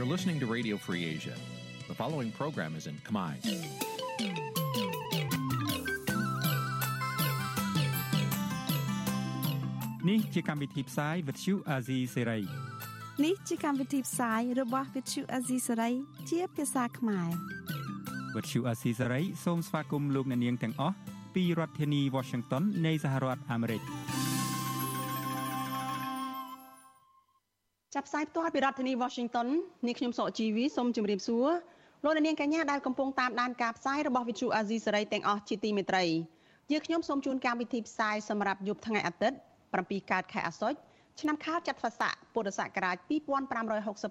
You're listening to Radio Free Asia. The following program is in Khmer. នេះជាកម្មវិធីផ្សាយ Vuthu Azizi Serai នេះជាកម្មវិធីផ្សាយរបស់ Vuthu Azizi Serai ជាភាសាខ្មែរ Vuthu Azizi Serai សូមស្វាគមន៍លោកអ្នកនាងទាំងអស់ពីរដ្ឋធានី Washington នៃសហរដ្ឋអាមេរិក ចាប់ផ្សាយផ្ទាល់ពីរដ្ឋធានី Washington នាងខ្ញុំសកជីវីសូមជម្រាបសួរលោកអ្នកនាងកញ្ញាដែលកំពុងតាមដានការផ្សាយរបស់ Vuthu Azizi Serai ទាំងអស់ជាទីមេត្រីយើងខ្ញុំសូមជូនកម្មវិធីផ្សាយសម្រាប់យប់ថ្ងៃអាទិត្យ7កើតខែអាសត់ឆ្នាំខាលចត្វាស័កពុរសករាជ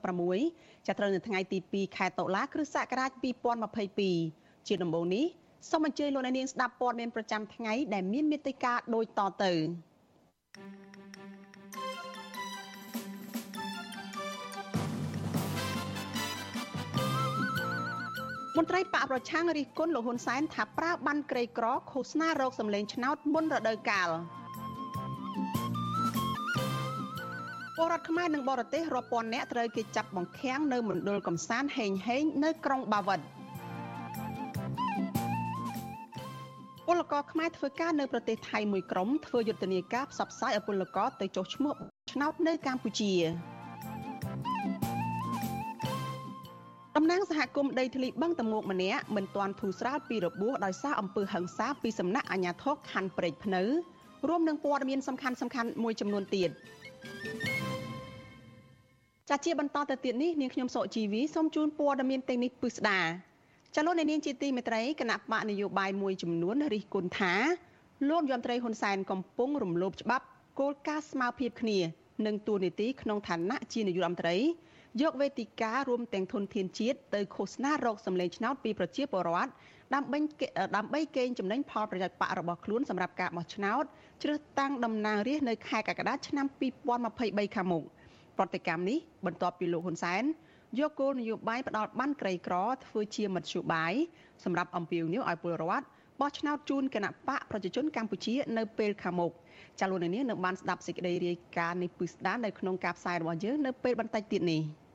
2566ចាប់ត្រូវនៅថ្ងៃទី2ខែតុលាគ្រិស្តសករាជ2022ជាដំបូងនេះសូមអញ្ជើញលោកអ្នកនាងស្ដាប់ព័ត៌មានប្រចាំថ្ងៃដែលមានមេត្តាដូចតទៅ មន្ត្រីបកប្រឆាំងរិះគន់លោកហ៊ុនសែនថាប្រើបានក្រីក្រឃោសនារោគសម្លេងឆ្នោតមុនរដូវកាលពលរដ្ឋខ្មែរនិងបរទេសរាប់ពាន់នាក់ត្រូវគេចាប់បង្ខាំងនៅមណ្ឌលកំសាន្តហេងហេងនៅក្រុងបាវិតពលករខ្មែរធ្វើការនៅប្រទេសថៃមួយក្រុមធ្វើយុទ្ធនាការផ្សព្វផ្សាយឲ្យពលករទៅចុះឈ្មោះឆ្នោតនៅកម្ពុជា តំណាងសហគមន៍ដីធ្លីបឹងតមោកម្នាក់មិនទាន់ធូរស្រាលពីរបួសដោយសារអំពើហិង្សាពីសំណាក់អាជ្ញាធរខណ្ឌព្រែកភ្នៅរួមនឹងព័ត៌មានសំខាន់សំខាន់មួយចំនួនទៀតចាជាបន្តទៅទៀតនេះនាងខ្ញុំសុជីវីសូមជូនព័ត៌មានទាំងនេះពិស្ដាចលនានាងជាទីមេត្រីគណៈបកនយោបាយមួយចំនួនរិះគន់ថាលោកយមត្រីហ៊ុនសែនកំពុងរំលោភច្បាប់គោលការណ៍ស្មារភាពគ្នា និងទូនីតិក្នុងឋានៈជានាយករដ្ឋមន្ត្រី យកវេទិការួមទាំងធនធានជាតិទៅឃោសនារោគសម្លេងឆ្នោតពីប្រជាពលរដ្ឋដើម្បីដើម្បីកេងចំណេញផលប្រយោជន៍បករបស់ខ្លួនសម្រាប់ការបោះឆ្នោតជ្រើសតាំងតំណាងរាស្ត្រនៅខែកក្កដាឆ្នាំ2023ខាងមុខប្រតិកម្មនេះបន្ទាប់ពីលោកហ៊ុនសែនយកគោលនយោបាយផ្ដាល់បានក្រីក្រធ្វើជាមធ្យោបាយសម្រាប់អំពាវនាវឲ្យពលរដ្ឋបោះឆ្នោតជូនគណៈបកប្រជាជនកម្ពុជានៅពេលខាងមុខ ចាលោកនាងនឹងបានស្ដាប់សេចក្តីរាយការណ៍នេះពឹស្ដាននៅក្នុងការផ្សាយរបស់យើងនៅពេលបន្តិចទៀតនេះ។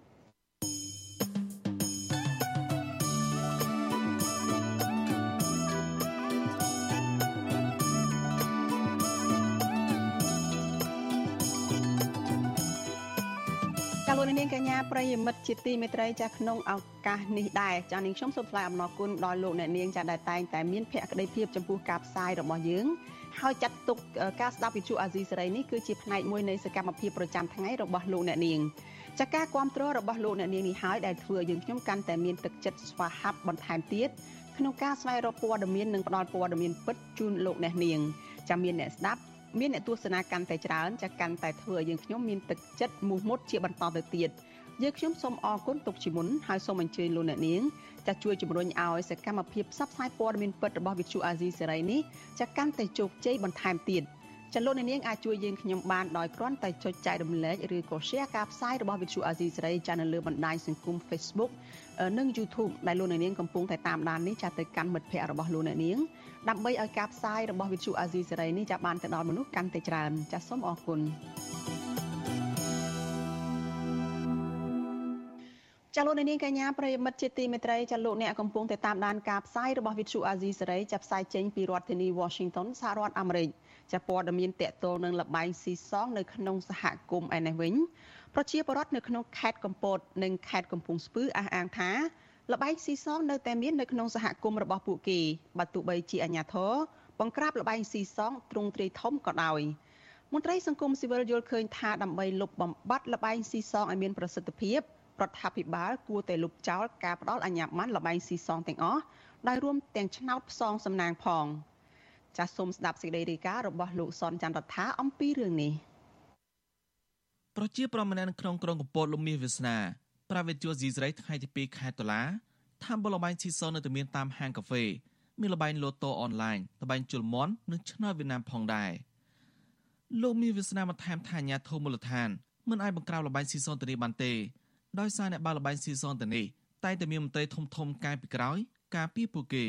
លោកនាងកញ្ញាប្រិយមិត្តជាទីមេត្រីចាក្នុងឱកាសនេះដែរចានាងខ្ញុំសូមថ្លែងអំណរគុណដល់លោកអ្នកនាងចាដែលតែងតែមានភក្ដីភាពចំពោះការផ្សាយរបស់យើង ហើយចាត់ទុកការស្ដាប់វិទ្យុអាស៊ីសេរីនេះគឺជាផ្នែកមួយនៃសកម្មភាពប្រចាំថ្ងៃរបស់លោកអ្នកនាងចាការគ្រប់គ្រងរបស់លោកអ្នកនាងនេះហើយដែលធ្វើឲ្យយើងខ្ញុំកាន់តែមានទឹកចិត្តស្វាហាប់បន្ថែមទៀតក្នុងការស្វែងរកព័ត៌មាននិងផ្តល់ព័ត៌មានពិតជូនលោកអ្នកនាងចាំមានអ្នកស្ដាប់មានអ្នកទស្សនាកាន់តែច្រើនចាកាន់តែធ្វើឲ្យយើងខ្ញុំមានទឹកចិត្តមោះមុតជាបន្តទៅទៀតយើងខ្ញុំសូមអរគុណទុកជាមុនហើយសូមអញ្ជើញលោកអ្នកនាង ចាជួយជំរុញឲ្យសកម្មភាពផ្សព្វផ្សាយព័ត៌មានពិតរបស់វិទ្យុអាស៊ីសេរីនេះចាកាន់តែជោគជ័យបន្ថែមទៀតចលនានាងអាចជួយយើងខ្ញុំបានដោយគ្រាន់តែចុចចែករំលែកឬក៏ share ការផ្សាយរបស់វិទ្យុអាស៊ីសេរីចានៅលើបណ្ដាញសង្គម Facebook និង YouTube ដែលលោកនាងកំពុងតែតាមដាននេះចាទៅកាន់មិត្តភ័ក្តិរបស់លោកនាងដើម្បីឲ្យការផ្សាយរបស់វិទ្យុអាស៊ីសេរីនេះចាបានទៅដល់មនុស្សកាន់តែច្រើនចាសូមអរគុណ ចាលោកនាងកញ្ញាប្រិយមិត្តជាទីមេត្រីចាលោកអ្នកកំពុងតែតាមដានការផ្សាយរបស់វិទ្យុអាស៊ីសេរីចាផ្សាយចេញពីរដ្ឋធានី Washington សហរដ្ឋអាមេរិកចាព័ត៌មានតកតលនឹងលបែងស៊ីសងនៅក្នុងសហគមន៍ឯនេះវិញប្រជាពលរដ្ឋនៅក្នុងខេត្តកំពតនិងខេត្តកំពង់ស្ពឺអះអាងថាលបែងស៊ីសងនៅតែមាននៅក្នុងសហគមន៍របស់ពួកគេបើទោះបីជាអាជ្ញាធរបង្ក្រាបលបែងស៊ីសងទ្រង់ទ្រាយធំក៏ដោយមន្ត្រីសង្គមស៊ីវិលយល់ឃើញថាដើម្បីលុបបំបាត់លបែងស៊ីសងឲ្យមានប្រសិទ្ធភាព រដ្ឋាភិបាលគួរតែលុបចោលការផ្ដាល់អាជ្ញាប័ណ្ណលបែងស៊ីសងទាំងអស់ដោយរួមទាំងឆ្នោតផ្សងសំណាងផងចាសសូមស្ដាប់សេចក្តីរាយការណ៍របស់លោកសនច័ន្ទរដ្ឋាអំពីរឿងនេះប្រជាប្រដ្ឋម្នាក់នៅក្នុងក្រុងកំពតលំមាសវាសនាប្រាវិទ្យាស៊ីស្រីថ្ងៃទី2ខែតុលាថាបលបែងស៊ីសននៅតែមានតាមហាងកាហ្វេមានលបែងលូតូអនឡាញលបែងជលមន់និងឆ្នោតវៀតណាមផងដែរលោកមានវាសនាបន្ថែមថាអាញាធមូលដ្ឋានមិនអាចបង្ក្រាបលបែងស៊ីសនទៅនេះបានទេ ដោយសារអ្នកបើលបែងស៊ីសនទៅនេះតែតែមានមន្ត្រីធំធំកាយពីក្រោយ ការពីពួកគេ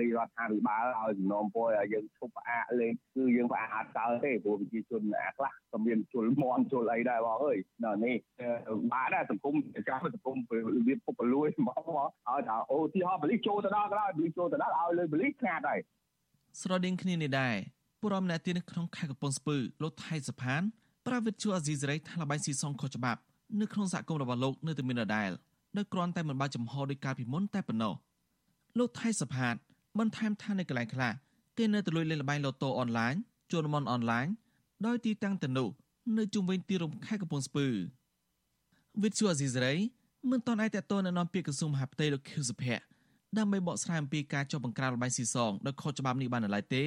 រាជរដ្ឋាភិបាលឲ្យសំណូមពរឲ្យយើងឈប់ផ្អាកលេងគឺយើងផ្អាកអត់កើតទេព្រោះប្រជាជនអាខ្លះក៏មានជុលមន់ជុលអីដែរបងអើយដល់នេះបាទដែរសង្គមចាំសង្គមវាពុកលួយហ្មងមកឲ្យថាអូទីហោបលិសចូលទៅដល់ក៏ដល់បលិសចូលទៅដល់ឲ្យលើបលិសខាតហើយស្រដៀងគ្នានេះដែរពលរដ្ឋម្នាក់ទៀតនៅក្នុងខេត្តកំពង់ស្ពឺលោកថៃសផានប្រាវិទ្យាអាស៊ីសេរីថាលបៃស៊ីសងខុសច្បាប់ នៅក្នុងសហគមន៍របស់លោកនៅតែមានដដែលដោយគ្រាន់តែមិនបើកចំហដោយការពីមុនតែប៉ុណ្ណោះលោកថៃសផាតបន្ថែមថានៅកន្លែងខ្លះគេនៅតែលួចលេងល្បែងឡូតូអនឡាញជួនមន់អនឡាញដោយទីតាំងទៅនោះនៅជុំវិញទីរួមខេត្តកំពង់ស្ពឺវិទ្យុអាស៊ីសេរីមិនតន់អាចតតនៅនាំពាក្យក្រសួងមហាផ្ទៃលោកខៀវសុភ័ក្រដើម្បីបកស្រាយអំពីការចុះបង្ក្រាបល្បែងស៊ីសងដោយខុសច្បាប់នេះបាននៅឡើយទេ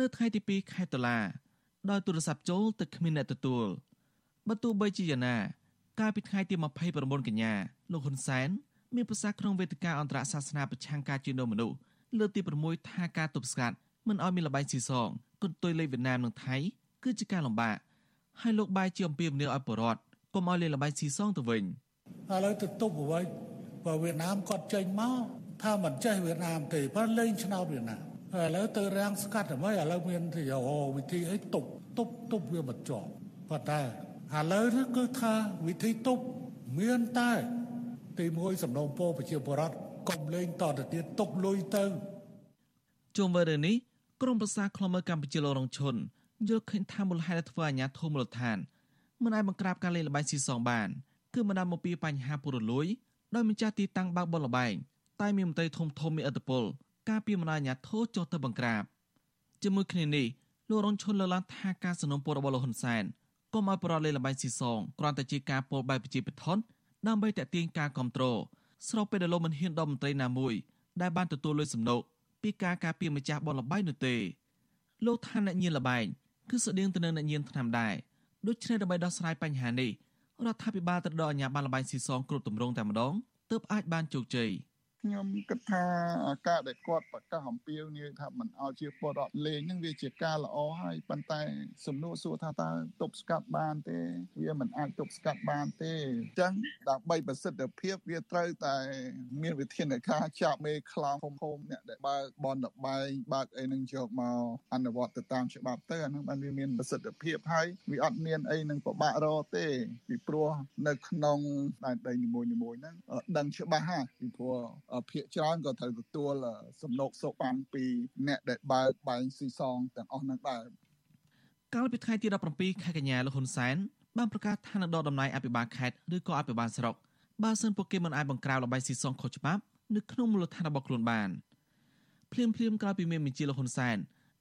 នៅថ្ងៃទី2ខែតុលាដោយទូរស័ព្ទចូលទៅគ្មានអ្នកទទួលបើទោះបីជាយ៉ាងណា កាលពីថ្ងៃទី29កញ្ញាលោកហ៊ុនសែនមានប្រសាសន៍ក្នុងវេទិកាអន្តរសាសនាប្រឆាំងការជួញដូរមនុស្សលើកទី6ថាការទប់ស្កាត់មិនឲ្យមានលបែងស៊ីសងគន្ទុយលេខវៀតណាមនិងថៃគឺជាការលំបាកហើយលោកបាយជាអំពីមនីឲ្យបរដ្ឋកុំឲ្យលេខលបែងស៊ីសងទៅវិញឥឡូវទៅទប់អ្វីបើវៀតណាមគាត់ចេញមកថាមិនចេះវៀតណាមទេប៉ុន្តែលេងឆ្នោតវៀតណាមឥឡូវទៅរាំងស្កាត់អ្វីឥឡូវមានទីវិធីអីទប់ទប់ទប់វាមិនជាប់ប៉ុន្តែ ឥឡូវនេះគឺថាវិធីទប់មានតែទីមួយសំណូមពរប្រជាពលរដ្ឋកុំលេងតទៅទៀតទុកលុយទៅជុំវិញរឿងនេះក្រមប្រសាខ្លមើកម្ពុជាលោករងឈុនយល់ឃើញថាមូលហេតុធ្វើអាញាធមូលដ្ឋានមិនអាចបង្ក្រាបការលេងល្បែងស៊ីសងបាន គឺបណ្ដាលមកពីបញ្ហាពុរលួយដោយម្ចាស់ទីតាំងបើកបលល្បែងតែមានមន្ត្រីធំធំមានឥទ្ធិពលការពីបណ្ដាអាញាធោចុះទៅបង្ក្រាបជាមួយគ្នានេះលោករងឈុនលើកឡើងថាការสนับสนุนរបស់លោកហ៊ុនសែន កុំឲ្យប្រលេងល្បែងស៊ីសងគ្រាន់តែជាការពោលបែបប្រជាពិធនដើម្បីតេទៀងការគ្រប់គ្រងស្របពេលដែលលោកមិនហ៊ានដល់មន្ត្រីណាមួយដែលបានទទួលលុយសំណូកពីការការពារម្ចាស់បនលបែងនោះទេលោកថាអ្នកញៀនលបែងគឺស្តៀងទៅនឹងអ្នកញៀនថ្នាំដែរដូច្នេះដើម្បីដោះស្រាយបញ្ហានេះរដ្ឋាភិបាលត្រូវដកអាជ្ញាប័ណ្ណលបែងស៊ីសងគ្រប់ទម្រង់តែម្ដងទើបអាចបានជោគជ័យ។ ខ្ញុំគិតថាការដែលគាត់ប្រកាសអំពាវនាវថាមិនឲ្យជាពលរដ្ឋលេងហ្នឹងវាជាការល្អហើយប៉ុន្តែសំណួរសួរថាតើទប់ស្កាត់បានទេ វាមិនអាចទប់ស្កាត់បានទេអញ្ចឹងដើម្បីប្រសិទ្ធភាពវាត្រូវតែមានវិធានការចាប់មេខ្លោងធំធំអ្នកដែលបើកបនលបែងបើកអីនឹងយកមកអនុវត្តទៅតាមច្បាប់ទៅអានឹងបានវាមានប្រសិទ្ធភាពហើយវាអត់មានអីនឹងពិបាករទេពីព្រោះនៅក្នុងដែនដីនីមួយៗហ្នឹងដឹងច្បាស់ហើយពីព្រោះភាគច្រើនក៏ត្រូវទទួលសំណូកសោកបានពីអ្នកដែលបើកបែងស៊ីសងទាំងអស់ហ្នឹងដែរកាលពីថ្ងៃទី17ខែកញ្ញាលោកហ៊ុនសែនបានប្រកាសថានឹងដកដំណ័យអភិបាលខេត្តឬក៏អភិបាលស្រុកបើសិនពួកគេមិនអាចបង្ក្រាបលបែងស៊ីសងខុសច្បាប់នៅក្នុងមូលដ្ឋានរបស់ខ្លួនបានភ្លាមភ្លាមក្រោយពីមានបញ្ជាលោកហ៊ុនសែន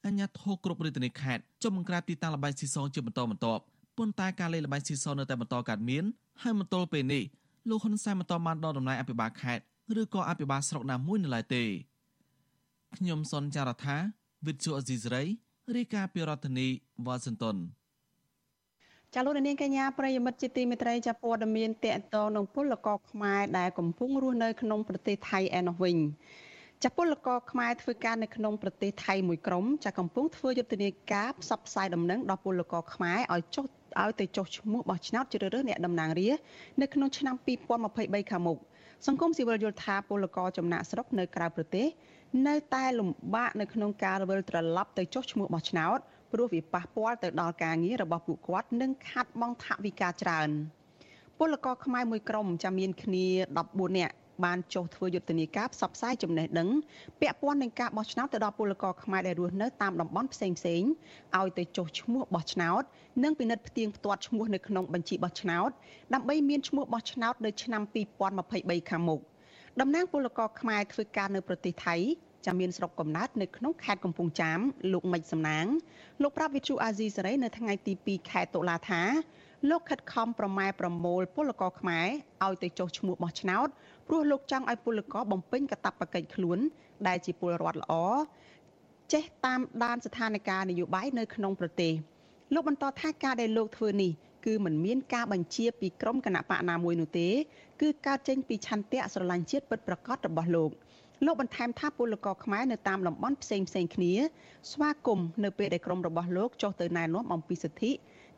អញ្ញាធោគ្រប់រាជធានីខេត្តចុះបង្ក្រាបទីតាំងលបែងស៊ីសងជាបន្តបន្ទាប់ប៉ុន្តែការលេងលបែងស៊ីសងនៅតែបន្តកើតមានហើយមកទល់ពេលនេះលោកហ៊ុនសែនបន្តបានដកដំណ័យអភិបាលខេត្ត ឬក៏អភិបាលស្រុកណាមួយនៅឡើយទេខ្ញុំសនចាររថាវិទ្យុអេស៊ីសរ៉ៃរាយការណ៍ពីរដ្ឋធានីវ៉ាស៊ីនតោនចាលោកនាងកញ្ញាប្រិយមិត្តជាទីមេត្រីចាព័ត៌មានតកតងនឹងពលករខ្មែរដែលកំពុងរស់នៅក្នុងប្រទេសថៃឯណោះវិញចាពលករខ្មែរធ្វើការនៅក្នុងប្រទេសថៃមួយក្រុមចាកំពុងធ្វើយុទ្ធនាការផ្សព្វផ្សាយដំណឹងដល់ពលករខ្មែរឲ្យចុះឲ្យទៅចុះឈ្មោះបោះឆ្នោតជ្រើសរើសអ្នកតំណាងរាស្ត្រនៅក្នុងឆ្នាំ2023ខាងមុខ សង្គមស៊ីវិលយល់ថាពលករចំណាក់ស្រុកនៅក្រៅប្រទេសនៅតែលំបាកនៅក្នុងការវិលត្រឡប់ទៅចុះឈ្មោះបោះឆ្នោតព្រោះវាប៉ះពាល់ទៅដល់ការងាររបស់ពួកគាត់និងខាត់បងថវិកាច្រើនពលករខ្មែរមួយក្រុមចាំមានគ្នា14នាក់ បានចុះធ្វើយុទ្ធនាការផ្សព្វផ្សាយចំណេះដឹងពាក់ព័ន្ធនឹងការបោះឆ្នោតទៅដល់ពលករខ្មែរដែលរស់នៅតាមតំបន់ផ្សេងផ្សេងឲ្យទៅចុះឈ្មោះបោះឆ្នោត និងពិនិត្យផ្ទៀងផ្ទាត់ឈ្មោះនៅក្នុងបញ្ជីបោះឆ្នោតដើម្បីមានឈ្មោះបោះឆ្នោតនៅឆ្នាំ2023ខាងមុខតំណាងពលករខ្មែរធ្វើការនៅប្រទេសថៃ ចាំមានស្រុកកំណើតនៅក្នុងខេត្តកំពង់ចាមលោកមិចសំណាងលោកប្រាប់វិទ្យុអាស៊ីសេរីនៅថ្ងៃទី2ខែតុលាថាលោកខិតខំប្រម៉ែប្រមូលពលករខ្មែរឲ្យទៅចុះឈ្មោះបោះឆ្នោតព្រោះលោកចង់ឲ្យពលករបំពេញកាតព្វកិច្ចខ្លួន ដែលជាពលរដ្ឋល្អចេះតាមដានស្ថានភាពនយោបាយនៅក្នុងប្រទេសលោកបន្តថាការដែលលោកធ្វើនេះគឺមិនមានការបញ្ជាពីក្រមគណៈបកណាមួយនោះទេ គឺកើតចេញពីឆន្ទៈស្រឡាញ់ជាតិពិតប្រាកដរបស់លោក លោកបន្ថែមថាពលករខ្មែរនៅតាមតំបន់ផ្សេងផ្សេងគ្នា ស្វាគមន៍នៅពេលដែលក្រុមរបស់លោកចុះទៅណែនាំអំពីសិទ្ធិ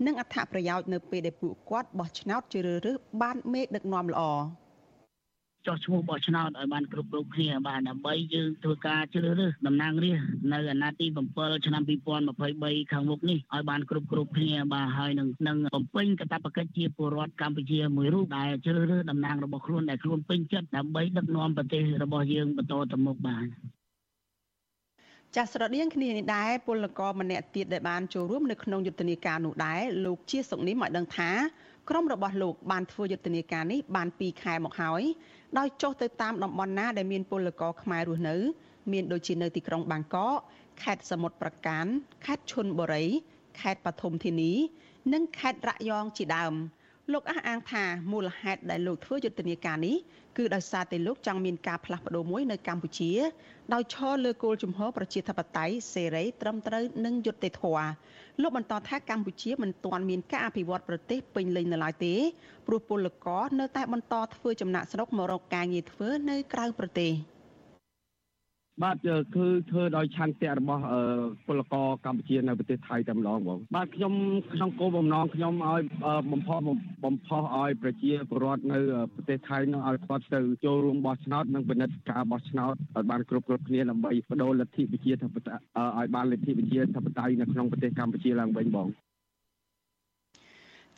និងអត្ថប្រយោជន៍នៅពេលដែលពួកគាត់បោះឆ្នោតជ្រើសរើសបានមេដឹកនាំល្អ ចោះឈ្មោះបោះឆ្នោតឲ្យបានគ្រប់គ្រប់គ្នាបាទដើម្បីយើងធ្វើការជ្រើសរើសតំណាងរាស្ត្រនៅអាណត្តិទី7ឆ្នាំ2023ខាងមុខនេះឲ្យបានគ្រប់គ្រប់គ្នាបាទហើយនឹងនឹងបំពេញកាតព្វកិច្ចជាពលរដ្ឋកម្ពុជាមួយរូបដែលជ្រើសរើសតំណាងរបស់ខ្លួនដែលខ្លួនពេញចិត្តដើម្បីដឹកនាំប្រទេសរបស់យើងបន្តទៅមុខបាទចាស់ស្រដៀងគ្នានេះដែរពលករម្នាក់ទៀតដែលបានចូលរួមនៅក្នុងយុទ្ធនាការនោះដែរលោកជាសុកនេះមកដឹងថាក្រុមរបស់លោកបានធ្វើយុទ្ធនាការនេះបាន2ខែមកហើយ ដោយចុះទៅតាមតំបន់ណាដែលមានពលករខ្មែររស់នៅ មានដូចជានៅទីក្រុងបាងកកខេត្តសមុទ្រប្រការខេត្តឈុនបុរីខេត្តបឋមធានី និងខេត្តរយងជាដើមលោកអះអាងថាមូលហេតុដែលលោកធ្វើយុទ្ធនាការនេះគឺដោយសារតែលោកចង់មានការផ្លាស់ប្ដូរមួយនៅកម្ពុជា ដោយឈរលើគោលជំហរប្រជាធិបតេយ្យសេរីត្រឹមត្រូវនិងយុត្តិធម៌ លោកបន្តថាកម្ពុជាមិនទាន់មានការអភិវឌ្ឍប្រទេសពេញលេញនៅឡើយទេព្រោះពលករនៅតែបន្តធ្វើចំណាក់ស្រុកមករកការងារធ្វើនៅក្រៅប្រទេស។ បាទគឺធ្វើដោយឆន្ទៈរបស់ពលករកម្ពុជានៅប្រទេសថៃតែម្ដងបងបាទខ្ញុំក្នុងគោលបំណងខ្ញុំឲ្យបំផុសបំផុសឲ្យប្រជាពលរដ្ឋនៅប្រទេសថៃនឹងឲ្យគាត់ទៅចូលរួមបោះឆ្នោតនិងពិនិត្យការបោះឆ្នោតឲ្យបានគ្រប់គ្រប់គ្នាដើម្បីបដូរលទ្ធិប្រជាធិបតេយ្យឲ្យបានលទ្ធិប្រជាធិបតេយ្យនៅក្នុងប្រទេសកម្ពុជាឡើងវិញបង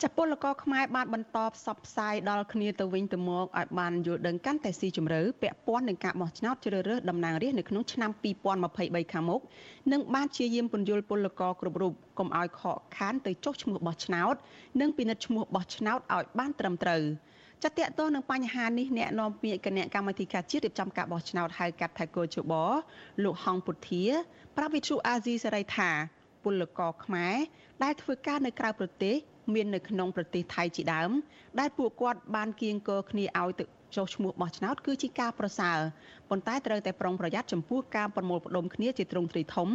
ចាពលករខ្មែរបានបន្តផ្សព្វផ្សាយដល់គ្នាទៅវិញទៅមកឲ្យបានយល់ដឹងកាន់តែស៊ីជម្រៅពាក់ព័ន្ធនឹងការបោះឆ្នោតជ្រើសរើសតំណាងរាស្ត្រនៅក្នុងឆ្នាំ2023ខាងមុខនិងបានជាយាមពន្យល់ពលករគ្រប់រូបកុំឲ្យខកខានទៅចុះឈ្មោះបោះឆ្នោត និងពិនិត្យឈ្មោះបោះឆ្នោតឲ្យបានត្រឹមត្រូវចាតតទៅនឹងបញ្ហានេះអ្នកនាំពាក្យគណៈកម្មាធិការជាតិរៀបចំការបោះឆ្នោតហៅកាត់ថាកោជបលោកហងពុធា ប្រាប់វិទ្យុអាស៊ីសេរីថាពលករខ្មែរដែលធ្វើការនៅក្រៅប្រទេស មាននៅក្នុងប្រទេសថៃជាដើម ដែលពួកគាត់បានគៀងគរគ្នាឲ្យទៅចុះឈ្មោះបោះឆ្នោតគឺជាការប្រសើរប៉ុន្តែត្រូវតែប្រុងប្រយ័ត្នចំពោះការប្រមូលផ្ដុំគ្នាជាទ្រង់ទ្រាយធំ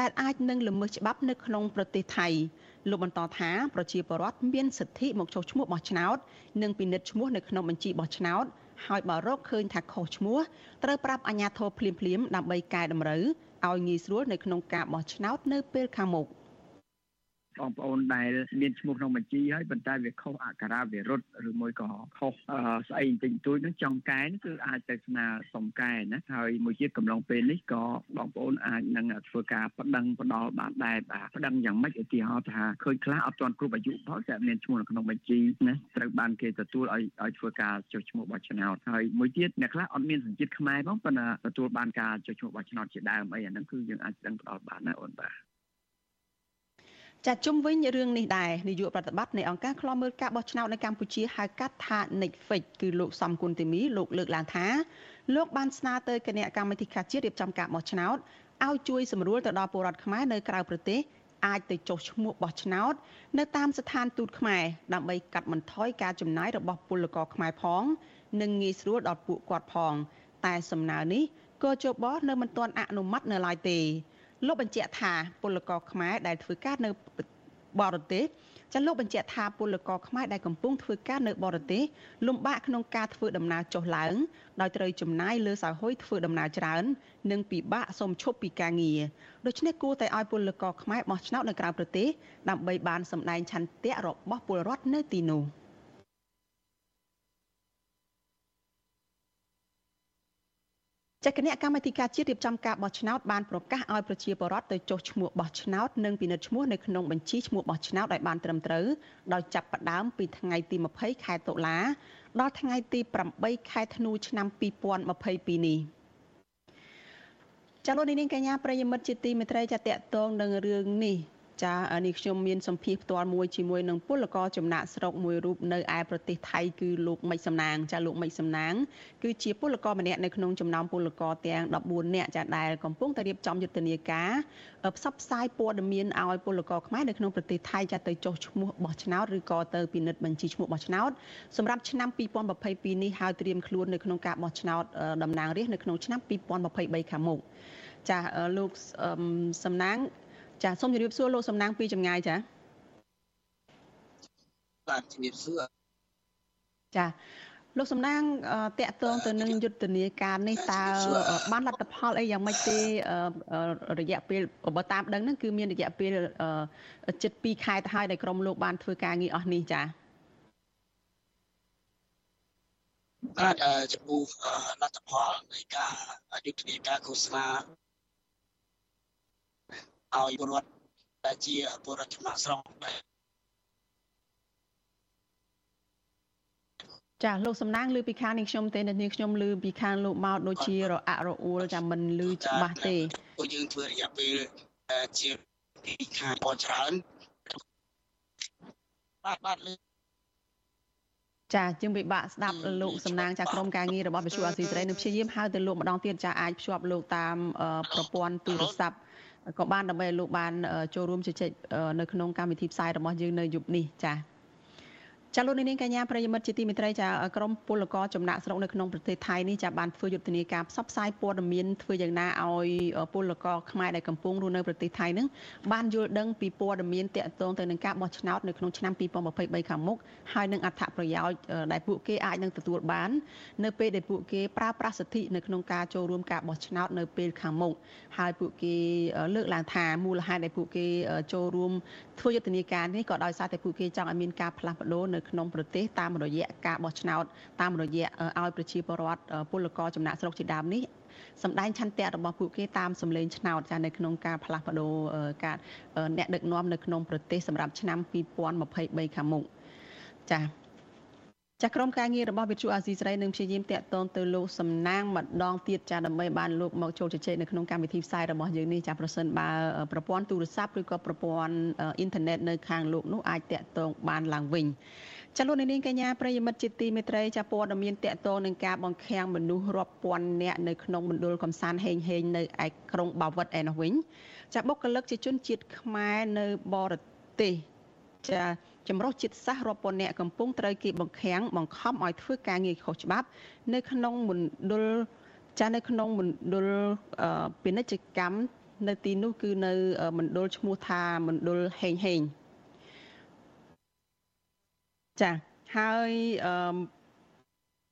ដែលអាចនឹងល្មើសច្បាប់នៅក្នុងប្រទេសថៃលោកបន្តថាប្រជាពលរដ្ឋមានសិទ្ធិមកចុះឈ្មោះបោះឆ្នោតនិងពិនិត្យឈ្មោះនៅក្នុងបញ្ជីបោះឆ្នោតហើយបើរកឃើញថាខុសឈ្មោះត្រូវប្រាប់អាជ្ញាធរភ្លាមៗដើម្បីកែតម្រូវឲ្យងាយស្រួលនៅក្នុងការបោះឆ្នោតនៅពេលខាងមុខ។ បងប្អូនដែលមានឈ្មោះក្នុងបញ្ជីហើយប៉ុន្តែវាខុសអក្ខរាវិរុទ្ធឬមួយក៏ខុសស្អីបន្តិចបន្តួចនឹងចង់កែគឺអាចទៅស្នើសុំកែណាហើយមួយទៀតកំឡុងពេលនេះក៏បងប្អូនអាចនឹងធ្វើការបដិងផ្ដាល់បានដែរបាទបដិងយ៉ាងម៉េចឧទាហរណ៍ថាឃើញខ្លះអត់ទាន់គ្រប់អាយុផងតែមានឈ្មោះនៅក្នុងបញ្ជីណាត្រូវបានគេទទួលឲ្យឲ្យធ្វើការចុះឈ្មោះបោះឆ្នោតហើយមួយទៀតអ្នកខ្លះអត់មានសញ្ជាតិខ្មែរផងប៉ុន្តែទទួលបានការចុះឈ្មោះបោះឆ្នោតជាដើមអីអាហ្នឹងគឺយើងអាចដឹងផ្ដាល់បានណាអូនបាទ ចាជុំវិញរឿងនេះដែរនាយកប្រតិបត្តិនៃអង្គការឃ្លាំមើលការបោះឆ្នោតនៅកម្ពុជាហៅកាត់ថា Netflix គឺលោកសំគុណទីមីលោកលើកឡើងថាលោកបានស្នើទៅគណៈកម្មាធិការជាតិរៀបចំការបោះឆ្នោតឲ្យជួយសម្រួលទៅដល់ពលរដ្ឋខ្មែរនៅក្រៅប្រទេសអាចទៅចុះឈ្មោះបោះឆ្នោត នៅតាមស្ថានទូតខ្មែរដើម្បីកាត់បន្ថយការចំណាយរបស់ពលករខ្មែរផង និងងាយស្រួលដល់ពួកគាត់ផង តែសំណើនេះក៏ជបនៅមិនទាន់អនុម័តនៅឡើយទេ លោកបញ្ជាក់ថាពលករខ្មែរដែលធ្វើការនៅបរទេសចាលោកបញ្ជាក់ថាពលករខ្មែរដែលកំពុងធ្វើការនៅបរទេសលំបាកក្នុងការធ្វើដំណើរចុះឡើងដោយត្រូវចំណាយលើសហហុយធ្វើដំណើរច្រើន និងពិបាកសុំឈប់ពីការងារដូច្នេះគួរតែឲ្យពលករខ្មែរបោះឆ្នោតនៅក្រៅប្រទេសដើម្បីបានសម្ដែងឆន្ទៈរបស់ពលរដ្ឋនៅទីនោះ។ ចាគណៈកម្មាធិការជាតិរៀបចំការបោះឆ្នោតបានប្រកាសឲ្យប្រជាពលរដ្ឋទៅចុះឈ្មោះបោះឆ្នោតនិងពិនិត្យឈ្មោះនៅក្នុងបញ្ជីឈ្មោះបោះឆ្នោតឲ្យបានត្រឹមត្រូវដោយចាប់ផ្ដើមពីថ្ងៃទី20ខែតុលាដល់ថ្ងៃទី8ខែធ្នូឆ្នាំ2022នេះចាលោកនាងកញ្ញាប្រិយមិត្តជាទីមេត្រីចាតកតងនឹងរឿងនេះ ចានេះខ្ញុំមានសម្ភារផ្ទាល់មួយជាមួយនឹងពលករចំណាក់ស្រុកមួយរូបនៅឯប្រទេសថៃគឺលោកមិចសំណាងចាលោកមិចសំណាងគឺជាពលករម្នាក់នៅក្នុងចំណោមពលករទាំង14នាក់ចាដែលកំពុងតែរៀបចំយុទ្ធនាការផ្សព្វផ្សាយព័ត៌មានឲ្យពលករខ្មែរនៅក្នុងប្រទេសថៃចាទៅចុះឈ្មោះបោះឆ្នោតឬក៏ទៅពិនិត្យបញ្ជីឈ្មោះបោះឆ្នោតសម្រាប់ឆ្នាំ2022នេះហើយត្រៀមខ្លួននៅក្នុងការបោះឆ្នោតតំណាងរាស្ត្រនៅក្នុងឆ្នាំ2023ខាងមុខចាលោកសំណាង ចាសូមជម្រាបសួរលោកសំណាងពីចម្ងាយចាបាទជម្រាបសួរចាលោកសំណាងតកតងទៅនឹងយុទ្ធនាការនេះតើបានលទ្ធផលអីយ៉ាងម៉េចទេរយៈពេលបើតាមដឹងហ្នឹងគឺមានរយៈពេលជិត2ខែទៅហើយដែលក្រុមលោកបានធ្វើការងារអស់នេះចាបាទចំពោះលទ្ធផលនៃការយុទ្ធនាការឃោសនា ឲ្យពលរដ្ឋដែលជាពលរដ្ឋចំណាក់ស្រុកដែរចាលោកសំណាងឮពីខាងនេះខ្ញុំទេនាងខ្ញុំឮពីខាងលោកមកដូចជារអាក់រអួលចាំមិនឮច្បាស់ទេពួកយើងធ្វើរយៈពេលជាពីខាងបនច្រើនបាទបាទលើចាជាងពិបាកស្ដាប់លោកសំណាងចាក្រុមការងាររបស់វិទ្យុអាស៊ីសេរីនឹងព្យាយាមហៅទៅលោកម្ដងទៀតចាអាចភ្ជាប់លោកតាមប្រព័ន្ធទូរស័ព្ទ ក៏បានដើម្បីលោកបានចូលរួមជជែកនៅក្នុងកម្មវិធីផ្សាយរបស់យើងនៅយប់នេះចា៎ ចាលោកនាងកញ្ញាប្រិយមិត្តជាទីមេត្រីចាក្រមពលករចំណាក់ស្រុកនៅក្នុងប្រទេសថៃនេះចាបានធ្វើយុទ្ធនាការផ្សព្វផ្សាយព័ត៌មានធ្វើយ៉ាងណាឲ្យពលករខ្មែរដែលកំពុងរស់នៅប្រទេសថៃនឹងបានយល់ដឹងពីព័ត៌មានតាក់ទងទៅនឹងការបោះឆ្នោតនៅក្នុងឆ្នាំ2023ខាងមុខហើយនឹងអត្ថប្រយោជន៍ដែលពួកគេអាចនឹងទទួលបាននៅពេលដែលពួកគេប្រើប្រាស់សិទ្ធិនៅក្នុងការចូលរួមការបោះឆ្នោតនៅពេលខាងមុខហើយពួកគេលើកឡើងថាមូលហេតុដែលពួកគេចូលរួមធ្វើយុទ្ធនាការនេះក៏ដោយសារតែពួកគេចង់ឲ្យមានការផ្លាស់ប្ដូរនៅក្នុងប្រទេសតាមរយៈការបោះឆ្នោតតាមរយៈឲ្យប្រជាពលរដ្ឋពលករចំណាក់ស្រុកជាដើមនេះសម្ដែងឆន្ទៈរបស់ពួកគេតាមសម្លេងឆ្នោតចានៅក្នុងការផ្លាស់ប្ដូរការអ្នកដឹកនាំនៅក្នុងប្រទេសសម្រាប់ឆ្នាំ2023ខាងមុខចាចាក្រមការងាររបស់វិទ្យុអាស៊ីសេរីនឹងព្យាយាមតាក់ទងទៅលោកសំណាងម្ដងទៀតចាដើម្បីបានលោកមកចូលជជែកនៅក្នុងកម្មវិធីផ្សាយរបស់យើងនេះចាប្រសិនបើប្រព័ន្ធទូរស័ព្ទឬក៏ប្រព័ន្ធអ៊ីនធឺណិតនៅខាងលោកនោះអាចតាក់ទងបានឡើងវិញ ចលនានាងកញ្ញាប្រិយមិត្តជាទីមេត្រីចាព័ត៌មានតកតងនឹងការបង្ខាំងមនុស្សរាប់ពាន់នាក់នៅក្នុងមណ្ឌលកំសាន្តហេងហេងនៅឯក្រុងបាវិតឯនោះវិញចាបុគ្គលិកជាជនជាតិខ្មែរនៅបរទេសចាចម្រុះជាតិសាសន៍រាប់ពាន់នាក់កំពុងត្រូវគេបង្ខាំងបង្ខំឲ្យធ្វើការងារខុសច្បាប់ នៅក្នុងមណ្ឌលចានៅក្នុងមណ្ឌលពាណិជ្ជកម្មនៅទីនោះគឺនៅមណ្ឌលឈ្មោះថាមណ្ឌលហេងហេង ចាហើយអឺ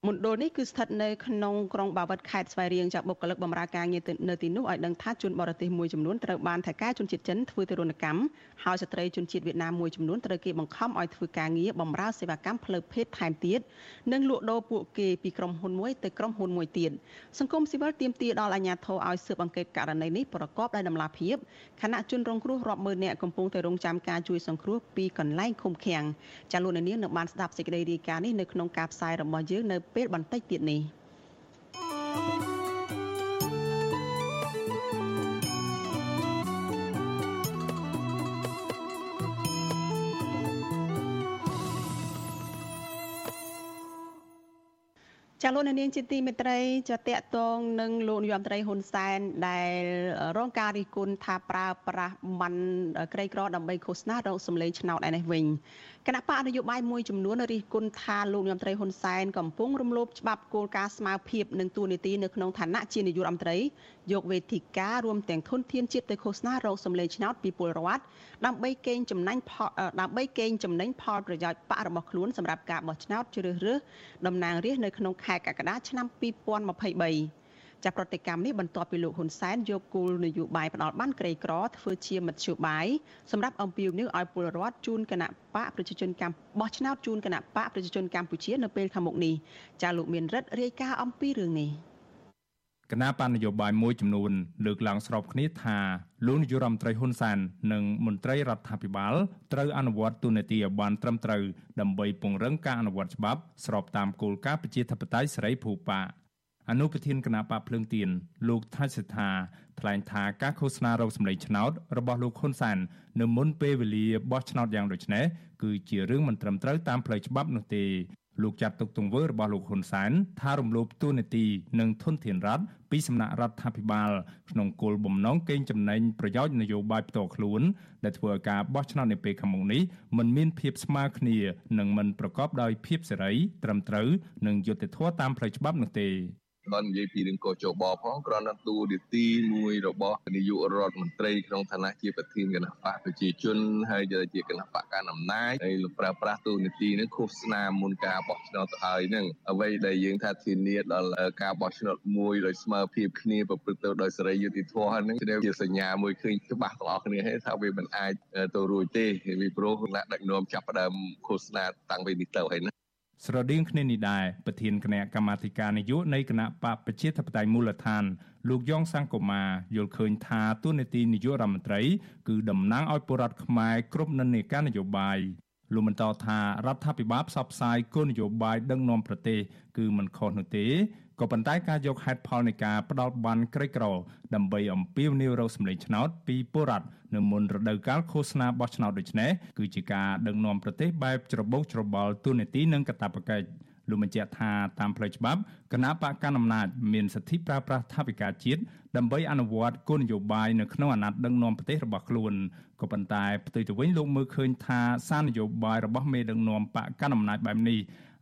មណ្ឌលនេះគឺស្ថិតនៅក្នុងក្រុងបាវិតខេត្តស្វាយរៀងចាបុគ្គលិកបម្រើការងារនៅទីនោះឲ្យដឹងថាជនបរទេសមួយចំនួនត្រូវបានថៃការជនជាតិចិនធ្វើទរណកម្មហើយស្ត្រីជនជាតិវៀតណាមមួយចំនួនត្រូវគេបង្ខំឲ្យធ្វើការងារបម្រើសេវាកម្មផ្លូវភេទថែមទៀតនិងលក់ដូរពួកគេពីក្រុមហ៊ុនមួយទៅក្រុមហ៊ុនមួយទៀតសង្គមស៊ីវិលទាមទារដល់អាជ្ញាធរឲ្យស៊ើបអង្កេតករណីនេះប្រកបដោយតម្លាភាពខណៈជនរងគ្រោះរាប់ម៉ឺននាក់កំពុងតែរងចាំការជួយសង្គ្រោះពីកន្លែងឃុំឃាំងចាលោកនាងនឹងបានស្ដាប់សេចក្តីរាយការណ៍នេះនៅក្នុងការផ្សាយរបស់យើងនៅពេលបន្តិចទៀតនេះចាលោកនាងជាទីមេត្រីចាតកតងនឹងលោកនាយរដ្ឋមន្ត្រីហ៊ុនសែនដែលរងការរិះគន់ថាប្រើប្រាស់បានក្រីក្រដើម្បីឃោសនារកសម្លេងឆ្នោតឯនេះវិញ គណៈបកនយោបាយមួយចំនួនរិះគន់ថាលោកនាយរដ្ឋមន្ត្រីហ៊ុនសែនកំពុងរំលោភច្បាប់គោលការណ៍ស្មារភាពនិងទូនីតិនៅក្នុងឋានៈជានាយករដ្ឋមន្ត្រីយកវេទិការួមទាំងធនធានជាតិទៅឃោសនារកសម្លេងឆ្នោតពីពលរដ្ឋដើម្បីកេងចំណេញផលដើម្បីកេងចំណេញផលប្រយោជន៍បករបស់ខ្លួនសម្រាប់ការបោះឆ្នោតជ្រើសរើសតំណាងរាស្ត្រនៅក្នុងខែកក្កដាឆ្នាំ2023 ចាប្រតិកម្មនេះបន្ទាប់ពីលោកហ៊ុនសែនយកគោលនយោបាយផ្ដាល់បានក្រីក្រធ្វើជាមធ្យោបាយសម្រាប់អំពាវនាវឲ្យពលរដ្ឋជូនគណៈបកប្រជាជនកម្ពុជាបោះឆ្នោតជូនគណៈបកប្រជាជនកម្ពុជានៅពេលខាងមុខនេះចាលោកមានរិទ្ធរាយការណ៍អំពីរឿងនេះគណៈបណ្ឌនយោបាយមួយចំនួនលើកឡើងស្របគ្នាថាលោកនាយរដ្ឋមន្ត្រីហ៊ុនសែននិងមន្ត្រីរដ្ឋាភិបាលត្រូវអនុវត្តទូនាទីឲ្យបានត្រឹមត្រូវដើម្បីពង្រឹងការអនុវត្តច្បាប់ស្របតាមគោលការណ៍ប្រជាធិបតេយ្យសេរីភូប៉ា អនុប្រធានគណៈបកភ្លើងទៀនលោកថៃសិដ្ឋាថ្លែងថាការឃោសនារោគសម្លេងឆ្នោតរបស់លោកហ៊ុនសែននៅមុនពេលវេលាបោះឆ្នោតយ៉ាងដូចនេះគឺជារឿងមិនត្រឹមត្រូវតាមផ្លូវច្បាប់នោះទេលោកចាត់ទុកទង្វើរបស់លោកហ៊ុនសែនថារំលោភទូនាទីនិងធនធានរដ្ឋពីសំណាក់រដ្ឋាភិបាលក្នុងគោលបំណងកេងចំណេញប្រយោជន៍នយោបាយផ្ទាល់ខ្លួន ដែលធ្វើឲ្យការបោះឆ្នោតនាពេលខាងមុខនេះមិនមានភាពស្មើគ្នានិងមិនប្រកបដោយភាពសេរីត្រឹមត្រូវនិងយុត្តិធម៌តាមផ្លូវច្បាប់នោះទេ ដល់និយាយពីរឿងកោចបផងគ្រាន់តែទូនីតិមួយរបស់នាយករដ្ឋមន្ត្រីក្នុងឋានៈជាប្រធានគណៈបកប្រជាជនហើយជាគណៈបកកណ្ដាលអំណាចហើយលោកប្រើប្រាស់ទូនីតិនឹងឃោសនាមុនការបោះឆ្នោតទៅហើយនឹងអ្វីដែលយើងថាធានាដល់ការបោះឆ្នោតមួយដោយស្មើភាពគ្នាប្រព្រឹត្តទៅដោយសេរីយុត្តិធម៌ហ្នឹងជាសញ្ញាមួយឃើញច្បាស់ទាំងអស់គ្នាហើយថាវាមិនអាចទៅរួចទេពីព្រោះអ្នកដឹកនាំចាប់ផ្ដើមឃោសនាតាំងពីនេះទៅហើយណា ស្រដៀងគ្នានេះដែរប្រធានគណៈកម្មាធិការនយោបាយនៃគណៈបកប្រជាធិបតេយ្យមូលដ្ឋាន លោកយ៉ងសង្គមាយល់ឃើញថាទូនីតិនាយករដ្ឋមន្ត្រី គឺតំណាងឲ្យពលរដ្ឋខ្មែរគ្រប់និន្នាការនយោបាយលោកបន្តថារដ្ឋាភិបាលផ្សព្វផ្សាយគោលនយោបាយដឹកនាំប្រទេសគឺមិនខុសនោះទេ ក៏ប៉ុន្តែការយកហេតុផលនៃការផ្ដាល់បានក្រីក្រដើម្បីអំពាវនាវរកសម្លេងឆ្នោតពីពលរដ្ឋនៅមុនរដូវកាលឃោសនាបោះឆ្នោតដូចនេះគឺជាការដឹកនាំប្រទេសបែបច្របូកច្របល់ទូនីតិនិងកាតព្វកិច្ច លោកបញ្ជាក់ថាតាមផ្លូវច្បាប់គណៈបកកណ្ដាលអំណាចមានសិទ្ធិប្រើប្រាស់ថវិកាជាតិដើម្បីអនុវត្តគោលនយោបាយនៅក្នុងអាណត្តិដឹកនាំប្រទេសរបស់ខ្លួនក៏ប៉ុន្តែផ្ទុយទៅវិញលោកមើលឃើញថាសារនយោបាយរបស់មេដឹកនាំបកកណ្ដាលអំណាចបែបនេះ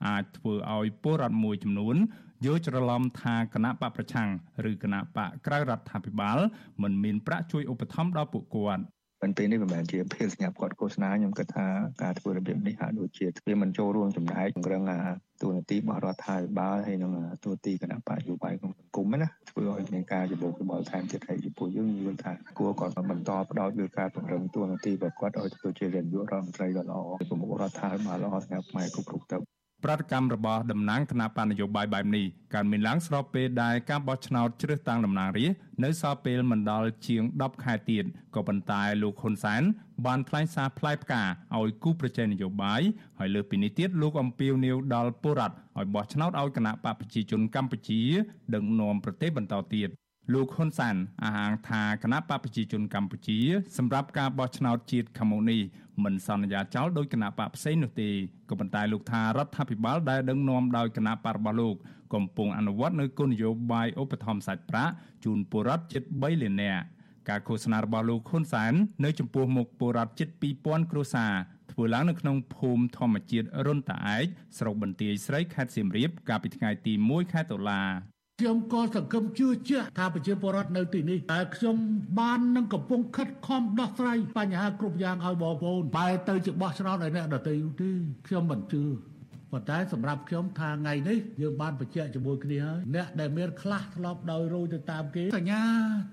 អាចធ្វើឲ្យពលរដ្ឋមួយចំនួនយល់ច្រឡំថាគណៈបកប្រឆាំងឬគណៈបកក្រៅរដ្ឋាភិបាលមិនមានប្រាក់ជួយឧបត្ថម្ភដល់ពួកគាត់ ប៉ុន្តែនេះមិនមែនជាភាពសញ្ញាគាត់ឃោសនាខ្ញុំគិតថាការធ្វើរបៀបនេះហាក់ដូចជាវាមិនចូលរួមចំណែកពង្រឹងទូនាទីរបស់រដ្ឋាភិបាលហើយនិងទូទីគណៈបកយោបាយក្នុងសង្គមណាធ្វើឲ្យមានការច្បូកច្បល់ថែមទៀតហើយចំពោះយើងយល់ថាគួរគាត់បន្តផ្ដោតលើការពង្រឹងទូនាទីរបស់គាត់ឲ្យធ្វើជានាយករដ្ឋមន្ត្រីដ៏ល្អប្រមុខរដ្ឋាភិបាលល្អសម្រាប់ផ្នែកគ្រប់គ្រងទៅ ប្រតិកម្មរបស់តំណាងគណៈបណ្ឌនយោបាយបែបនេះកើតមានឡើងស្របពេលដែលការបោះឆ្នោតជ្រើសតាំងតំណាងរាស្ត្រនៅសល់ពេលមិនដល់ជាង10ខែទៀតក៏ប៉ុន្តែលោកហ៊ុនសែនបានថ្លែងសារផ្លែផ្កាឲ្យគូប្រជែងនយោបាយហើយលើសពីនេះទៀតលោកអំពាវនាវដល់ពលរដ្ឋឲ្យបោះឆ្នោតឲ្យគណៈបកប្រជាជនកម្ពុជាដឹកនាំប្រទេសបន្តទៀត លោកហ៊ុនសានអះអាងថាគណៈបកប្រជាជនកម្ពុជា សម្រាប់ការបោះឆ្នោតជាតិខាងមុខនេះមិនសន្យាចោលដោយគណៈបកផ្សេងនោះទេក៏ប៉ុន្តែលោកថារដ្ឋាភិបាលដែលដឹកនាំដោយគណៈបករបស់លោកកំពុងអនុវត្តនៅគោលនយោបាយឧបត្ថម្ភសាច់ប្រាក់ជូនពលរដ្ឋជិត3លាននាក់ការឃោសនារបស់លោកហ៊ុនសែននៅចំពោះមុខពលរដ្ឋជិត2000គ្រួសារធ្វើឡើងនៅក្នុងភូមិធម្មជាតិរុនតាឯកស្រុកបន្ទាយស្រីខេត្តសៀមរាបកាលពីថ្ងៃទី1ខែតុលា ខ្ញុំក៏សង្ឃឹមជឿជាក់ថាប្រជាពលរដ្ឋនៅទីនេះតែខ្ញុំបាននឹងកំពុងខិតខំដោះស្រាយបញ្ហាគ្រប់យ៉ាងឲ្យបងប្អូនបែរទៅជាបោះឆ្នោតឲ្យអ្នកដទៃទេខ្ញុំមិនជឿប៉ុន្តែសម្រាប់ខ្ញុំថាថ្ងៃនេះយើងបានបញ្ជាក់ជាមួយគ្នាហើយអ្នកដែលមានខ្លះធ្លាប់ដោយរយទៅតាមគេសញ្ញា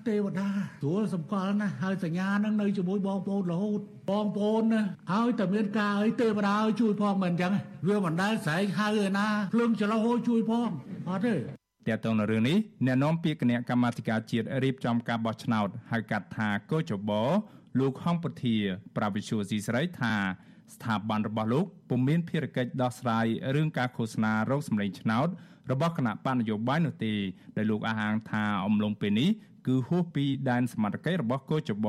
ទេវតាស្រួលសម្គាល់ណាស់ហើយសញ្ញានឹងនៅជាមួយបងប្អូនរហូតបងប្អូនណាហើយតែមានការអីទេវតាឲ្យជួយផងមិនអញ្ចឹងវាមិនដែលស្រែកហៅឯណាភ្លើងចលោហូជួយផងអត់ទេ ទាក់ទងនឹងរឿងនេះអ្នកនាំពាក្យគណៈកម្មាធិការជាតិរៀបចំការបោះឆ្នោតហៅកាត់ថាកោចបលោកហងពុធាប្រាវិសុយស៊ីស្រីថាស្ថាប័នរបស់លោកពុំមានភារកិច្ចដោះស្រាយរឿងការឃោសនារោគសម្លេងឆ្នោតរបស់គណៈបញ្ញយោបាយនោះទេដែលលោកអះអាងថាអំឡុងពេលនេះគឺហួសពីដែនសមត្ថកិច្ចរបស់កោចប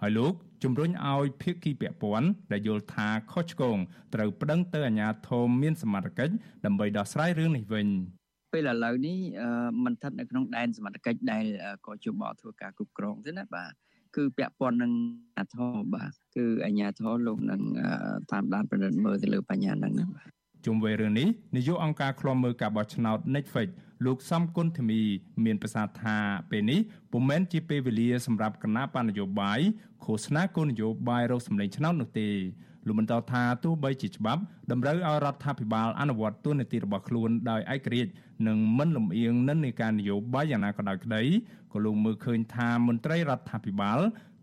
ហើយលោកជំរុញឲ្យភាគីពាក់ព័ន្ធដែលយល់ថាខុសឆ្គងត្រូវប្តឹងទៅអាជ្ញាធរមានសមត្ថកិច្ចដើម្បីដោះស្រាយរឿងនេះវិញ ពេលឥឡូវនេះมันស្ថិតនៅក្នុងដែនសមត្ថកិច្ចដែលកោជបធ្វើការគ្រប់គ្រងទេណាបាទគឺពាក់ព័ន្ធនឹងអាធរបាទគឺអាជ្ញាធរលោកនឹងតាមដានពិនិត្យមើលទៅលើបញ្ហាហ្នឹងណាបាទជុំវិញរឿងនេះនាយកអង្គការឃ្លាំមើលការបោះឆ្នោត Netflix លោកសំគុណធីមី មានប្រសាសន៍ថាពេលនេះពុំមែនជាពេលវេលាសម្រាប់គណៈបញ្ញយោបាយឃោសនាគោលនយោបាយរកសម្លេងឆ្នោតនោះទេ លោកបន្តថាទោះបីជាច្បាប់តម្រូវឲ្យរដ្ឋាភិបាលអនុវត្តទូនាទីរបស់ខ្លួនដោយឯករាជ្យនិងមិនលំអៀងនិន្នាការនយោបាយយ៉ាងណាក៏ដោយក្តីក៏លោកមើលឃើញថាមន្ត្រីរដ្ឋាភិបាល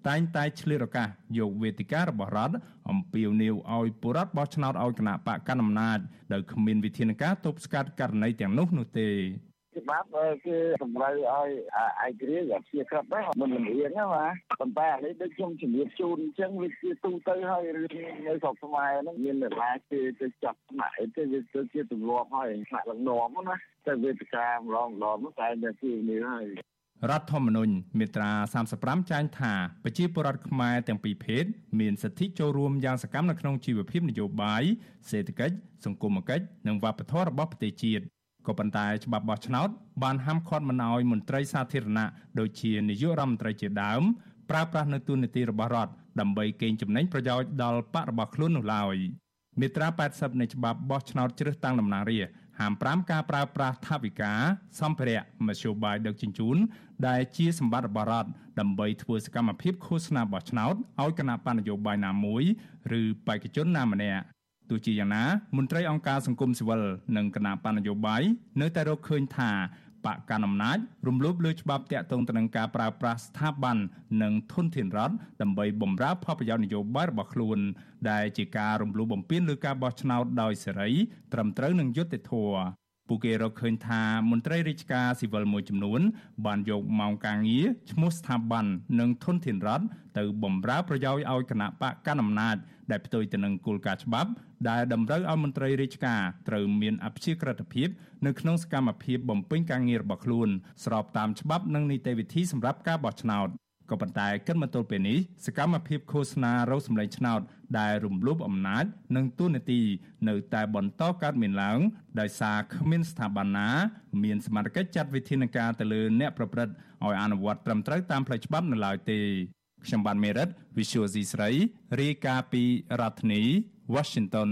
តែងតែឆ្លៀតឱកាសយកវេទិការបស់រដ្ឋអំពាវនាវឲ្យពលរដ្ឋបោះឆ្នោតឲ្យគណៈបកកណ្ដាលអំណាចដោយគ្មានវិធានការទប់ស្កាត់ករណីទាំងនោះនោះទេ ច្បាប់គឺតម្រូវឲ្យឯករាជ្យជាក្របដែរមិនលំអៀងណាបាទប៉ុន្តែអានេះដូចខ្ញុំជំរាបជូនអញ្ចឹងវាជាទូទៅហើយរឿងនៅស្រុកខ្មែរហ្នឹងមាននរណាគេទៅចាប់ថ្នាក់អីទៅវាទៅជាទម្លាប់ហើយថ្នាក់លំនាំណាតែវេទិកាម្ដងម្ដងតែតែគឺនេះហើយរដ្ឋធម្មនុញ្ញមាត្រា35ចែងថាប្រជាពលរដ្ឋខ្មែរទាំងពីរភេទមានសិទ្ធិចូលរួមយ៉ាងសកម្មនៅក្នុងជីវភាពនយោបាយសេដ្ឋកិច្ចសង្គមគិច្ចនិងវប្បធម៌របស់ប្រទេសជាតិ ក៏ប៉ុន្តែច្បាប់បោះឆ្នោតបានហាមឃាត់មិនឲ្យមន្ត្រីសាធារណៈដូចជានាយករដ្ឋមន្ត្រីជាដើមប្រើប្រាស់នៅទូនាទីរបស់រដ្ឋដើម្បីកេងចំណេញប្រយោជន៍ដល់បករបស់ខ្លួននោះឡើយមាត្រា80នៃច្បាប់បោះឆ្នោតជ្រើសតាំងតំណាងរាស្ត្រហាម5ការប្រើប្រាស់ថវិកាសម្ភារៈមធ្យោបាយដឹកជញ្ជូនដែលជាសម្បត្តិរបស់រដ្ឋដើម្បីធ្វើសកម្មភាពឃោសនាបោះឆ្នោតឲ្យគណៈបណ្ឌនយោបាយណាមួយ ឬបេក្ខជនណាម្នាក់ ទោះជាយ៉ាងណាមន្ត្រីអង្គការសង្គមស៊ីវិលនិងគណៈបណ្ឌនយោបាយនៅតែរកឃើញថាបកកណ្ដាលអំណាចរំលោភលើច្បាប់តាក់ទងទៅនឹងការប្រើប្រាស់ស្ថាប័ននិងធនធានរដ្ឋដើម្បីបម្រើផលប្រយោជន៍នយោបាយរបស់ខ្លួន ដែលជាការរំលោភបំពានលើការបោះឆ្នោតដោយសេរីត្រឹមត្រូវនិងយុត្តិធម៌ ពួកគេរកឃើញថាមន្ត្រីរាជការស៊ីវិលមួយចំនួន បានយកម៉ោងការងារឈ្មោះស្ថាប័ននិងធនធានរដ្ឋទៅបម្រើប្រយោជន៍ឲ្យគណៈបកកណ្ដាលអំណាចដែលផ្ទុយទៅនឹងគោលការណ៍ច្បាប់ដែលតម្រូវឲ្យមន្ត្រីរាជការត្រូវមានអព្យាក្រឹតភាពនៅក្នុងសកម្មភាពបំពេញការងាររបស់ខ្លួនស្របតាមច្បាប់និងនីតិវិធីសម្រាប់ការបោះឆ្នោត ក៏ប៉ុន្តែគិតមកទល់ពេលនេះសកម្មភាពឃោសនារោគសម្លេងឆ្នោតដែលរំលោភអំណាចនិងទូនាទីនៅតែបន្តកើតមានឡើងដោយសារគ្មានស្ថាប័នណាមានសមត្ថកិច្ចចាត់វិធានការទៅលើអ្នកប្រព្រឹត្តឲ្យអនុវត្តត្រឹមត្រូវតាមផ្លូវច្បាប់នៅឡើយទេខ្ញុំបានមេរិត Visual C ស្រីរាយការណ៍ពីរដ្ឋធានី Washington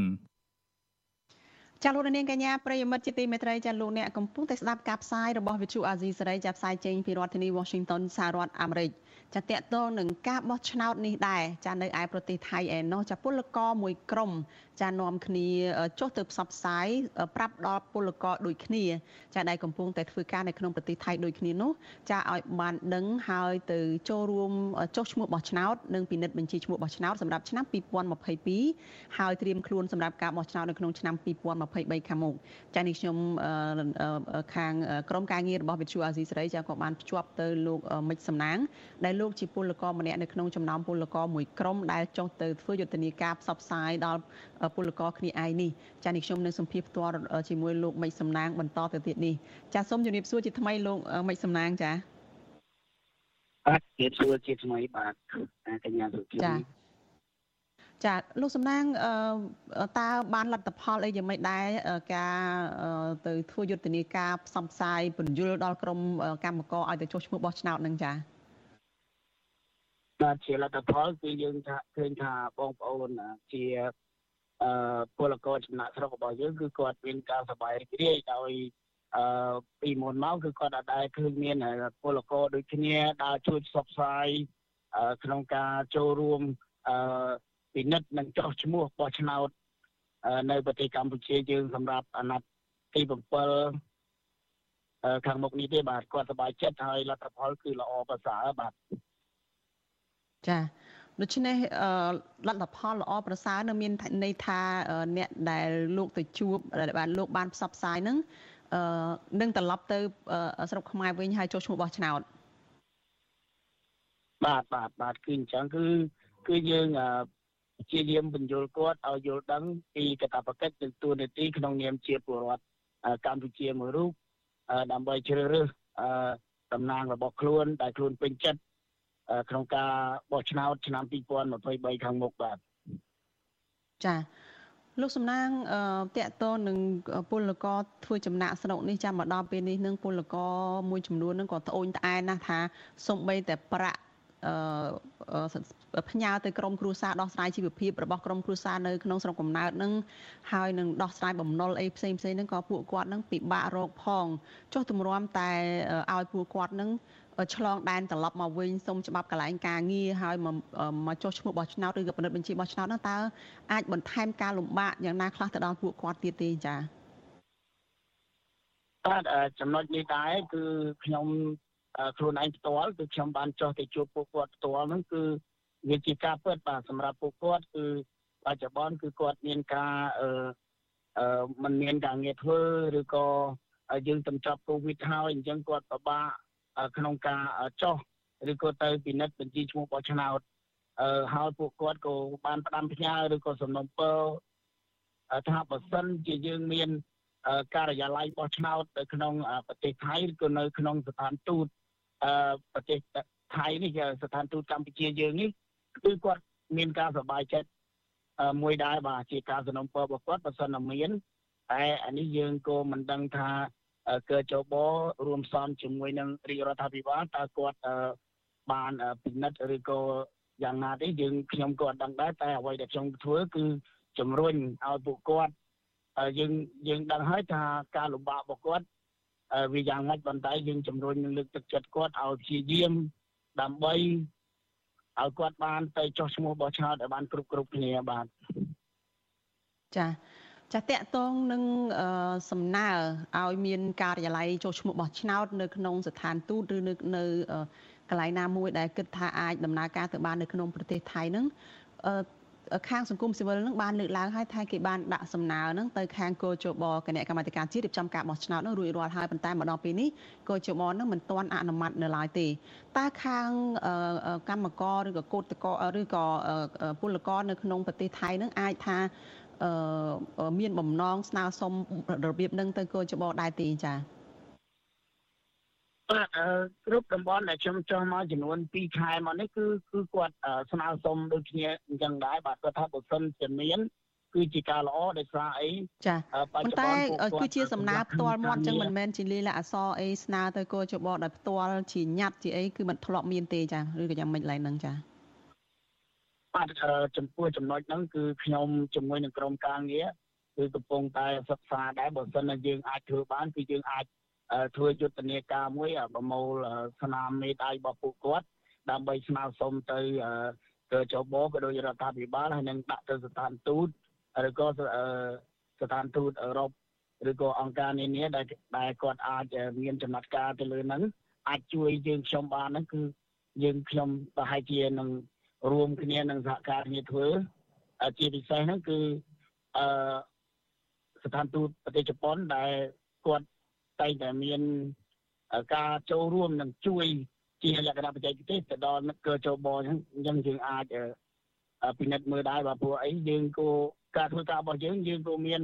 ចាលោកនាងកញ្ញាប្រិយមិត្តជាទីមេត្រីចាលោកអ្នកកំពុងតែស្ដាប់ការផ្សាយរបស់វិទ្យុអាស៊ីសេរីចាផ្សាយចេញពីរដ្ឋធានី Washington សហរដ្ឋអាមេរិក ចាតកតងនឹងការបោះឆ្នោតនេះដែរចានៅឯប្រទេសថៃឯណោះចាពលករមួយក្រុម ចានាំគ្នាចុះទៅផ្សព្វផ្សាយប្រាប់ដល់ពលករដូចគ្នា ចាដែលកំពុងតែធ្វើការនៅក្នុងប្រទេសថៃដូចគ្នានោះចាឲ្យបានដឹងហើយទៅចូលរួមចុះឈ្មោះបោះឆ្នោតនិងពិនិត្យបញ្ជីឈ្មោះបោះឆ្នោតសម្រាប់ឆ្នាំ2022ហើយត្រៀមខ្លួនសម្រាប់ការបោះឆ្នោតនៅក្នុងឆ្នាំ2023ខាងមុខចានេះខ្ញុំខាងក្រុមការងាររបស់វិទ្យុអាស៊ីសេរីចាក៏បានភ្ជាប់ទៅលោកមិចសំណាង ដែលលោកជាពលករម្នាក់នៅក្នុងចំណោមពលករមួយក្រុមដែលចុះទៅធ្វើយុទ្ធនាការផ្សព្វផ្សាយដល់ពលករគ្នាឯងនេះចានេះខ្ញុំនឹងសម្ភាសផ្ទាល់ជាមួយលោកមិចសំណាងបន្តទៅទៀតនេះចាសូមជម្រាបសួរជាថ្មីលោកមិចសំណាងចាបាទជម្រាបសួរជាថ្មីបាទកញ្ញាសុខចាចាលោកសំណាងតើបានលទ្ធផលអីយ៉ាងម៉េចដែរការទៅធ្វើយុទ្ធនាការផ្សព្វផ្សាយពន្យល់ដល់ក្រមកម្មករឲ្យទៅចុះឈ្មោះបោះឆ្នោតនឹងចាបាទជាលទ្ធផលគឺយើងថាឃើញថាបងប្អូនជា អឺពលករចំណាក់ស្រុករបស់យើងគឺគាត់មានការសប្បាយរីករាយដោយអឺពីមុនមកគឺគាត់អាចដែរឃើញមានពលករដូចគ្នាដើរជួយផ្សព្វផ្សាយក្នុងការចូលរួមអឺពិនិត្យនិងចោះឈ្មោះបោះឆ្នោតនៅប្រទេសកម្ពុជាយើងសម្រាប់អាណត្តិទី7ខាងមុខនេះទេបាទគាត់សប្បាយចិត្តហើយលទ្ធផលគឺល្អប្រសើរបាទចា ដូច្នេះលទ្ធផលល្អប្រសើរនៅមានន័យថាអ្នកដែលលោកទៅជួបដែលបានលោកបានផ្សព្វផ្សាយនឹងនឹងត្រឡប់ទៅស្រុកខ្មែរវិញហើយចូលឈ្មោះបោះឆ្នោតបាទបាទបាទគឺអញ្ចឹងគឺគឺយើងជាយាមបញ្យលគាត់ឲ្យយល់ដឹងពីកតាបកិច្ចនិងទួលនីតិក្នុងនាមជាពលរដ្ឋកម្ពុជាមួយរូបដើម្បីជ្រើសរើសតំណាងរបស់ខ្លួនដែលខ្លួនពេញចិត្ត ក្នុងការបោះឆ្នោតឆ្នាំ2023ខាងមុខបាទចាលោកសំណាងតកតនឹងពលករធ្វើចំណាក់ស្រុកនេះចាំមកដល់ពេលនេះនឹងពលករមួយចំនួននឹងក៏ត្អូញត្អែណាស់ថាសំបីតែប្រាក់អឺផ្ញើទៅក្រមគ្រួសារដោះស្រាយជីវភាពរបស់ក្រមគ្រួសារនៅក្នុងស្រុកកំណើតនឹងហើយនឹងដោះស្រាយបំណុលអីផ្សេងផ្សេងហ្នឹងក៏ពួកគាត់នឹងពិបាករកផងចុះទម្រាំតែឲ្យពួកគាត់នឹង ឆ្លងដែនត្រឡប់មកវិញសុំច្បាប់កន្លែងការងារហើយមកមកចុះឈ្មោះបោះឆ្នោតឬក៏ពិនិត្យបញ្ជីបោះឆ្នោតនោះតើអាចបន្ថែមការលំបាកយ៉ាងណាខ្លះទៅដល់ពួកគាត់ទៀតទេចា៎បាទចំណុចនេះដែរគឺខ្ញុំខ្លួនឯងផ្ទាល់គឺខ្ញុំបានចុះទៅជួបពួកគាត់ផ្ទាល់ហ្នឹងគឺវាជាការពិតបាទសម្រាប់ពួកគាត់គឺបច្ចុប្បន្នគឺគាត់មានការអឺអឺมันមានការងារធ្វើឬក៏យើងទំចប់កូវីដហើយអញ្ចឹងគាត់ពិបាក ក្នុងការចោះឬក៏ទៅពិនិត្យបញ្ជីឈ្មោះបោះឆ្នោតអឺហើយពួកគាត់ក៏បានផ្ដាំផ្ញើឬក៏សំណុំពរថាបើសិនជាយើងមានការិយាល័យបោះឆ្នោតនៅក្នុងប្រទេសថៃឬក៏នៅក្នុងស្ថានទូតអឺប្រទេសថៃនេះស្ថានទូតកម្ពុជាយើងនេះគឺគាត់មានការសប្បាយចិត្តមួយដែរបាទជាការសំណុំពររបស់គាត់បើសិនតែមានតែអានេះយើងក៏មិនដឹងថា កចបរួមផ្សំជាមួយនឹងរាជរដ្ឋាភិបាលតើគាត់បានពិនិត្យឬក៏យ៉ាងណាទេយើងខ្ញុំក៏អត់ដឹងដែរតែអ្វីដែលខ្ញុំធ្វើគឺជំរុញឲ្យពួកគាត់យើងយើងដឹងហើយថាការលំបាករបស់គាត់វាយ៉ាងម៉េចប៉ុន្តែយើងជំរុញលើកទឹកចិត្តគាត់ឲ្យព្យាយាមដើម្បីឲ្យគាត់បានទៅចុះឈ្មោះបោះឆ្នោតឲ្យបានគ្រប់គ្រប់គ្នាបាទចា ចាតកតងនឹងសំណើឲ្យមានការិយាល័យចូលឈ្មោះបោះឆ្នោតនៅក្នុងស្ថានទូតឬនៅនៅកន្លែងណាមួយដែលគិតថាអាចដំណើរការទៅបាននៅក្នុងប្រទេសថៃហ្នឹងខាងសង្គមស៊ីវិលនឹងបានលើកឡើងហើយថាគេបានដាក់សំណើនឹងទៅខាងគោជបគណៈកម្មាធិការជាតិរៀបចំការបោះឆ្នោតនឹងរួចរាល់ហើយប៉ុន្តែម្ដងពេលនេះគោជបនឹងមិនទាន់អនុម័តនៅឡើយទេតើខាងកម្មករឬក៏កោតកឬក៏ពលករនៅក្នុងប្រទេសថៃនឹងអាចថា មានបំណងស្នើសុំរបៀបនឹងទៅគោជបដែរទេចា៎បាទគ្រប់តំបន់ដែលខ្ញុំចុះមកចំនួន2ខែមកនេះគឺគឺគាត់ស្នើសុំដូចគ្នាអញ្ចឹងដែរបាទគាត់ថាបើសិនជាមានគឺជាការល្អដោយសារអីចាប៉ុន្តែគឺជាសំណើផ្ទាល់មាត់អញ្ចឹងមិនមែនជាលីលាអសអីស្នើទៅគោជបដោយផ្ទាល់ជាញត្តិជាអីគឺមិនធ្លាប់មានទេចាឬក៏យ៉ាងម៉េចឡើយហ្នឹងចា បាទចំពោះចំណុចហ្នឹងគឺខ្ញុំជាមួយនឹងក្រុមការងារគឺកំពុងតែសិក្សាដែរបើសិនជាយើងអាចធ្វើបានគឺយើងអាចធ្វើយុទ្ធនាការមួយប្រមូលស្នាមមេដៃរបស់ពួកគាត់ដើម្បីស្នើសុំទៅទៅចបក៏ដូចរដ្ឋាភិបាលហើយនឹងដាក់ទៅស្ថានទូតឬក៏ស្ថានទូតអឺរ៉ុបឬក៏អង្គការនានាដែលដែលគាត់អាចមានចំណាត់ការទៅលើហ្នឹងអាចជួយយើងខ្ញុំបានហ្នឹងគឺយើងខ្ញុំប្រហែលជានឹង រួមគ្នានឹងសហការគ្នាធ្វើជាពិសេសហ្នឹងគឺអឺស្ថានទូតប្រទេសជប៉ុនដែលគាត់តែងតែមានការចូលរួមនិងជួយជាលក្ខណៈបច្ចេកទេសទៅដល់មិត្តកើចូលបអញ្ចឹងយើងអាចពិនិត្យមើលដែរបាទព្រោះអីយើងក៏ការធ្វើការរបស់យើងយើងក៏មាន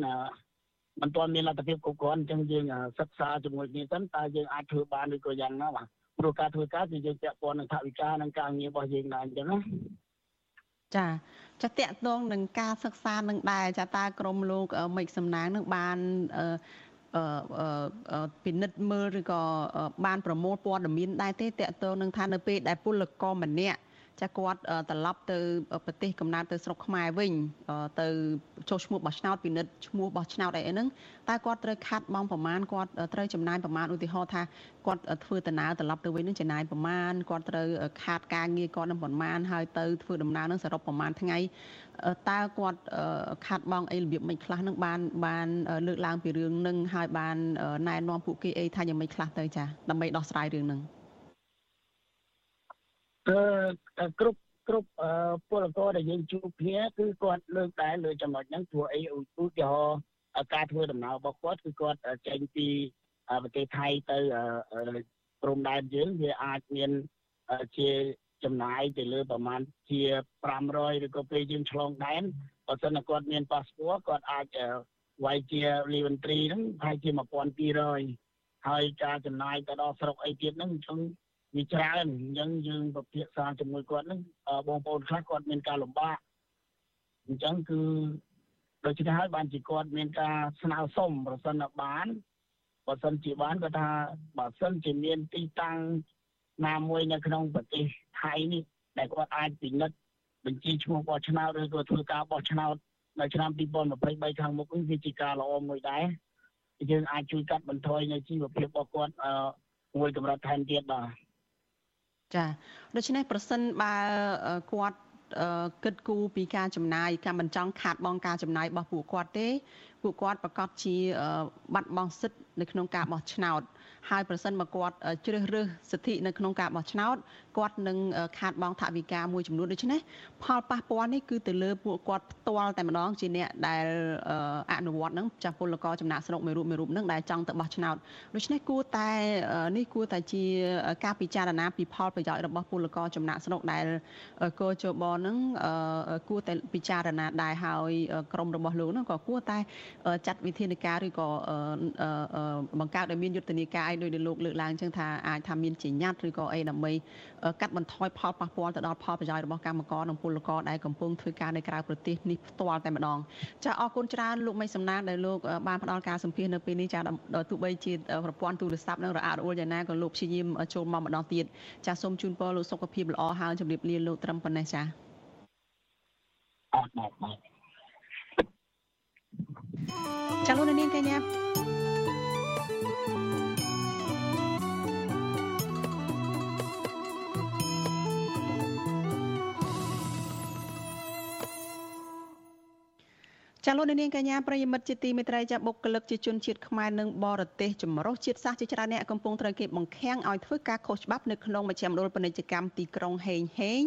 មិនទាន់មានលទ្ធភាពគ្រប់គ្រាន់អញ្ចឹងយើងសិក្សាជាមួយគ្នាសិនតើយើងអាចធ្វើបានឬក៏យ៉ាងណាបាទ ព្រោះការធ្វើការគឺយើងពាក់ព័ន្ធនឹងថវិកានិងការងាររបស់យើងដែរអញ្ចឹងណាចាចាតកតងនឹងការសិក្សានឹងដែរចាតើក្រមលោកមេឃសំណាងនឹងបានពិនិត្យមើលឬក៏បានប្រមូលព័ត៌មានដែរទេតកតងនឹងថានៅពេលដែលពលករម្នាក់ ចាគាត់ត្រឡប់ទៅប្រទេសកំណើតទៅស្រុកខ្មែរវិញទៅចុះឈ្មោះបោះឆ្នោតពិនិត្យឈ្មោះបោះឆ្នោតអីហ្នឹងតើគាត់ត្រូវខាត់បងប្រមាណគាត់ត្រូវចំណាយប្រមាណឧទាហរណ៍ថាគាត់ធ្វើដំណើរត្រឡប់ទៅវិញនឹងចំណាយប្រមាណគាត់ត្រូវខាត់ការងារគាត់នឹងប្រមាណហើយទៅធ្វើដំណើរនឹងសរុបប្រមាណថ្ងៃតើគាត់ខាត់បងអីរបៀបមិនខ្លះនឹងបានបានលើកឡើងពីរឿងនឹងហើយបានណែនាំពួកគេអីថាយ៉ាងម៉េចខ្លះទៅចាដើម្បីដោះស្រាយរឿងនឹង អឺគ្រប់គ្រប់ពលករដែលយើងជួបគ្នាគឺគាត់លើកតែលើចំណុចហ្នឹងព្រោះអីឧទាហរណ៍ការធ្វើដំណើររបស់គាត់គឺគាត់ចេញពីប្រទេសថៃទៅព្រំដែនយើងវាអាចមានជាចំណាយទៅលើប្រមាណជា500ឬក៏ពេលយើងឆ្លងដែនបើសិនតែគាត់មានប៉ាសពតគាត់អាចវាយជាលីវិនត្រីហ្នឹងប្រហែលជា1200ហើយការចំណាយទៅដល់ស្រុកអីទៀតហ្នឹងខ្ញុំ វាច្រើនអញ្ចឹងយើងពិភាក្សាជាមួយគាត់ហ្នឹងបងប្អូនខ្លះគាត់មានការលំបាកអញ្ចឹងគឺដូច្នេះហើយបានជាគាត់មានការស្នើសុំប្រសិនបានបើសិនជាបានគាត់ថាបើសិនជាមានទីតាំងណាមួយនៅក្នុងប្រទេសថៃនេះដែលគាត់អាចពិនិត្យបញ្ជីឈ្មោះបោះឆ្នោតឬក៏ធ្វើការបោះឆ្នោតនៅឆ្នាំ2023ខាងមុខនេះវាជាការល្អមួយដែរយើងអាចជួយកាត់បន្ថយនៅជីវភាពរបស់គាត់មួយកម្រិតថែមទៀតបាទ ចាដូច្នេះប្រសិនបើគាត់គិតគូរពីការចំណាយការមិនចង់ខាតបង់ការចំណាយរបស់ពួកគាត់ទេ ពួកគាត់ប្រកាសជាបាត់បង់សិទ្ធិនៅក្នុងការបោះឆ្នោត ហើយប្រសិនមកគាត់ជ្រើសរើសសិទ្ធិនៅក្នុងការបោះឆ្នោតគាត់នឹងខាតបង់ថវិកាមួយចំនួនដូច្នេះផលប៉ះពាល់នេះគឺទៅលើពួកគាត់ផ្ទាល់តែម្ដងជាអ្នកដែលអនុវត្តនឹងចាស់ពលករចំណាក់ស្រុកមួយរូបមួយរូបនឹងដែលចង់ទៅបោះឆ្នោតដូច្នេះគួរតែនេះគួរតែជាការពិចារណាពីផលប្រយោជន៍របស់ពលករចំណាក់ស្រុកដែលកោជបនឹងគួរតែពិចារណាដែរហើយក្រមរបស់លោកនឹងក៏គួរតែចាត់វិធានការឬក៏បង្កើតឲ្យមានយុទ្ធនាការឲ្យដោយលោកលើកឡើងចឹងថាអាចថាមានជាញត្តិឬក៏អីដើម្បីកាត់បន្ថយផលប៉ះពាល់ទៅដល់ផលប្រយោជន៍របស់កម្មករនិងពលករដែលកំពុងធ្វើការនៅក្រៅប្រទេសនេះផ្ទាល់តែម្ដងចាអរគុណច្រើនលោកមេសំណាងដែលលោកបានផ្ដល់ការសម្ភាសនៅពេលនេះចាទោះបីជាប្រព័ន្ធទូរស័ព្ទនឹងរអាក់រអួលយ៉ាងណាក៏លោកព្យាយាមចូលមកម្ដងទៀតចាសូមជូនពរលោកសុខភាពល្អហើយជម្រាបលាលោកត្រឹមប៉ុណ្ណេះចាអរបាទបាទចាលោកនាងកញ្ញា ចចាលោកនាងកញ្ញាប្រិយមិត្តជាទីមេត្រីចាបុគ្គលិកជាជនជាតិខ្មែរនិងបរទេសចម្រុះជាតិសាសន៍ជាច្រើនអ្នកកំពុងត្រូវគេបង្ខាំងឲ្យធ្វើការខុសច្បាប់នៅក្នុងមជ្ឈមណ្ឌលពាណិជ្ជកម្មទីក្រុងហេងហេង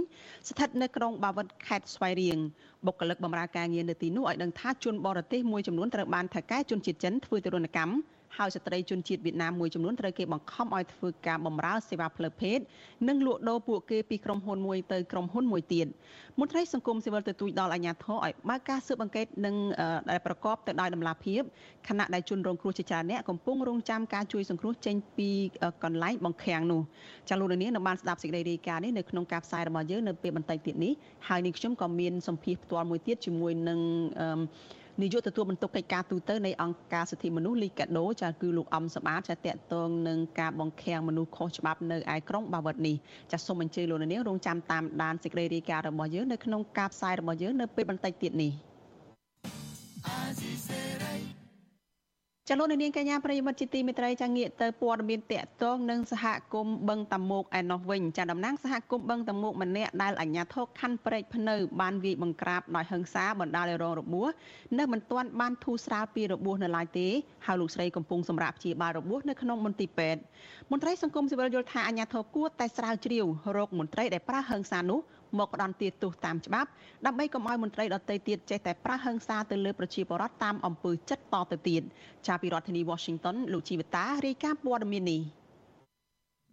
ស្ថិតនៅក្រុងបាវិតខេត្តស្វាយរៀងបុគ្គលិកបម្រើការងារនៅទីនោះឲ្យដឹងថាជនបរទេសមួយចំនួនត្រូវបានថៅកែជនជាតិចិនធ្វើទរណកម្ម ហើយស្ត្រីជនជាតិវៀតណាមមួយចំនួនត្រូវគេបង្ខំឲ្យធ្វើការបម្រើសេវាផ្លូវភេទនិងលក់ដូរពួកគេពីក្រុមហ៊ុនមួយទៅក្រុមហ៊ុនមួយទៀតមន្ត្រីសង្គមស៊ីវិលទទូចដល់អាជ្ញាធរឲ្យបើកការស៊ើបអង្កេតនិងដែលប្រកបទៅដោយតម្លាភាពខណៈដែលជនរងគ្រោះជាច្រើនអ្នកកំពុងរងចាំការជួយសង្គ្រោះចេញពីកន្លែងបង្ខាំងនោះចាលោកនាងនៅបានស្ដាប់សេចក្តីរាយការណ៍នេះនៅក្នុងការផ្សាយរបស់យើងនៅពេលបន្តិចទៀតនេះហើយនេះខ្ញុំក៏មានសម្ភារផ្ទាល់មួយទៀតជាមួយនឹងអឺ នាយកទទួលបន្ទុកកិច្ចការទូតនៃអង្គការសិទ្ធិមនុស្សលីកាដូចាគឺលោកអំសម្បត្តិចាតកតងនឹងការបង្ខាំងមនុស្សខុសច្បាប់នៅឯក្រុងបាវិតនេះចាសូមអញ្ជើញលោកនាងរងចាំតាមដានសេចក្តីរាយការណ៍របស់យើងនៅក្នុងការផ្សាយរបស់យើងនៅពេលបន្តិចទៀតនេះ ចលនានាងកញ្ញាប្រិយមិត្តជាទីមេត្រីចាងាកទៅព័ត៌មានតកតងនឹងសហគមន៍បឹងតាមុកឯណោះវិញចាតំណាងសហគមន៍បឹងតាមុកម្នាក់ដែលអាជ្ញាធរខណ្ឌព្រែកភ្នៅបានវាយបង្ក្រាបដោយហិង្សាបណ្ដាលឲ្យរងរបួសនៅមិនទាន់បានធូរស្រាលពីរបួសនៅឡើយទេហើយលោកស្រីកំពុងសម្រាប់ព្យាបាលរបួសនៅក្នុងមន្ទីរពេទ្យមន្ត្រីសង្គមស៊ីវិលយល់ថាអាជ្ញាធរគួរតែស្រាវជ្រាវរោគមន្ត្រីដែលប្រើហិង្សានោះ មកផ្ដន់ទាទោសតាមច្បាប់ដើម្បីកុំឲ្យមន្ត្រីដទៃទៀតចេះតែប្រះហិង្សាទៅលើប្រជាពលរដ្ឋតាមអំពើចិត្តតទៅទៀតចាពីរដ្ឋធានី Washington លោកជីវតារាយការណ៍ព័ត៌មាននេះ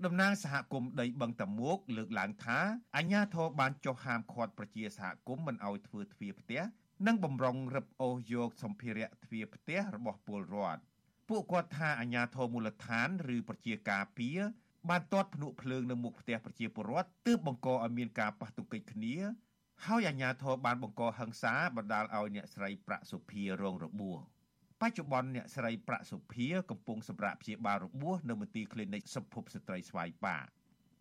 តំណាងសហគមន៍ដីបឹងតាមួកលើកឡើងថាអាជ្ញាធរបានចុះហាមឃាត់ប្រជាសហគមន៍មិនឲ្យធ្វើទ្វារផ្ទះនិងបំរុងរឹបអូសយកសម្ភារៈទ្វារផ្ទះរបស់ពលរដ្ឋពួកគាត់ថាអាជ្ញាធរមូលដ្ឋាន ឬប្រជាការពារ បានទាត់ភ្នក់ភ្លើងនៅមុខផ្ទះប្រជាពលរដ្ឋទើបបង្កឲ្យមានការប៉ះទង្គិចគ្នា ហើយអាជ្ញាធរបានបង្កហិង្សាបណ្ដាលឲ្យអ្នកស្រីប្រាក់សុភារងរបួសបច្ចុប្បន្នអ្នកស្រីប្រាក់សុភាកំពុងសម្រាប់ព្យាបាលរបួសនៅមន្ទីរគ្លីនិកសុភពស្ត្រីស្វាយប៉ា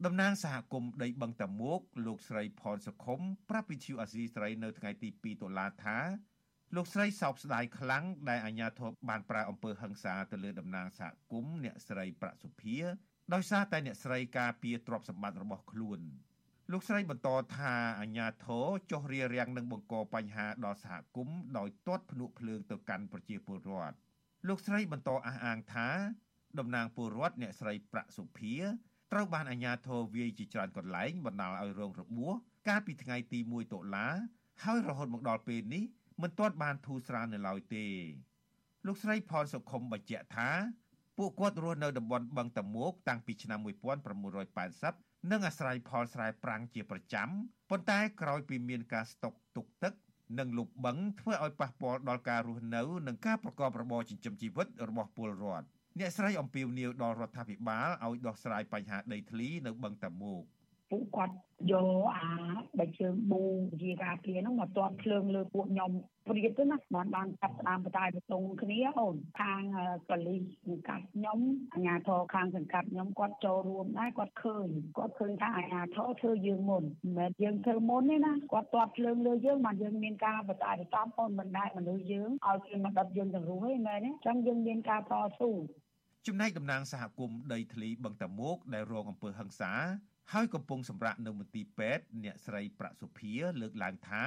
តំណាងសហគមន៍ដីបឹងតាមួកលោកស្រីផនសុខុមប្រាប់វិទ្យុអាស៊ីស្រីនៅថ្ងៃទី2តុលាថាលោកស្រីសោកស្ដាយខ្លាំងដែលអាជ្ញាធរបានប្រើអំពើហិង្សាទៅលើតំណាងសហគមន៍អ្នកស្រីប្រាក់សុភា ដោយសារតែអ្នកស្រីការពារទ្រព្យសម្បត្តិរបស់ខ្លួនលោកស្រីបន្តថាអាញាធរចុះរារាំងនឹងបង្កបញ្ហាដល់សហគមន៍ដោយទាត់ភ្នក់ភ្លើងទៅកាន់ប្រជាពលរដ្ឋលោកស្រីបន្តអះអាងថាតំណាងពលរដ្ឋអ្នកស្រីប្រាក់សុភាត្រូវបានអាញាធរវាយជាច្រើនកន្លែងបណ្ដាលឲ្យរងរបួសកាលពីថ្ងៃទី1តុលាហើយរហូតមកដល់ពេលនេះមិនទាន់បានធូរស្រាលនៅឡើយទេ លោកស្រីផនសុខុមបញ្ជាក់ថា ពួកគាត់រស់នៅតំបន់បឹងតាមួកតាំងពីឆ្នាំ1980និងអាស្រ័យផលស្រែប្រាំងជាប្រចាំប៉ុន្តែក្រោយពីមានការស្តុកទុកទឹកនិងលុបបឹងធ្វើឲ្យប៉ះពាល់ដល់ការរស់នៅនិងការប្រកបរបរចិញ្ចឹមជីវិតរបស់ពលរដ្ឋអ្នកស្រីអំពីវនីវដល់រដ្ឋាភិបាលឲ្យដោះស្រាយបញ្ហាដីធ្លីនៅបឹងតាមួក ពួកគាត់យកអាបើជើងប៊ូជាការពារហ្នឹងមកទាត់ភ្លើងលើពួកខ្ញុំព្រៀតទៅណាបានបានចាប់តាមបតាយបតុងគ្នាអូនខាងកលីសង្កាត់ខ្ញុំអាជ្ញាធរខាងសង្កាត់ខ្ញុំគាត់ចូលរួមដែរគាត់ឃើញគាត់ឃើញថាអាជ្ញាធរធ្វើយើងមុនមិនមែនយើងធ្វើមុនទេណាគាត់ទាត់ភ្លើងលើយើងបានយើងមានការបតាយបតំអូនមិនដែរមនុស្សយើងឲ្យគេមកដុតយើងទាំងរស់ទេមែនទេអញ្ចឹងយើងមានការតស៊ូចំណែកតំណាងសហគមន៍ដីធ្លីបឹងតាមុកដែលរងអំពើហិង្សា ហើយកំពុងសម្រាប់នៅមន្ទីរពេទ្យអ្នកស្រីប្រាក់សុភាលើកឡើងថា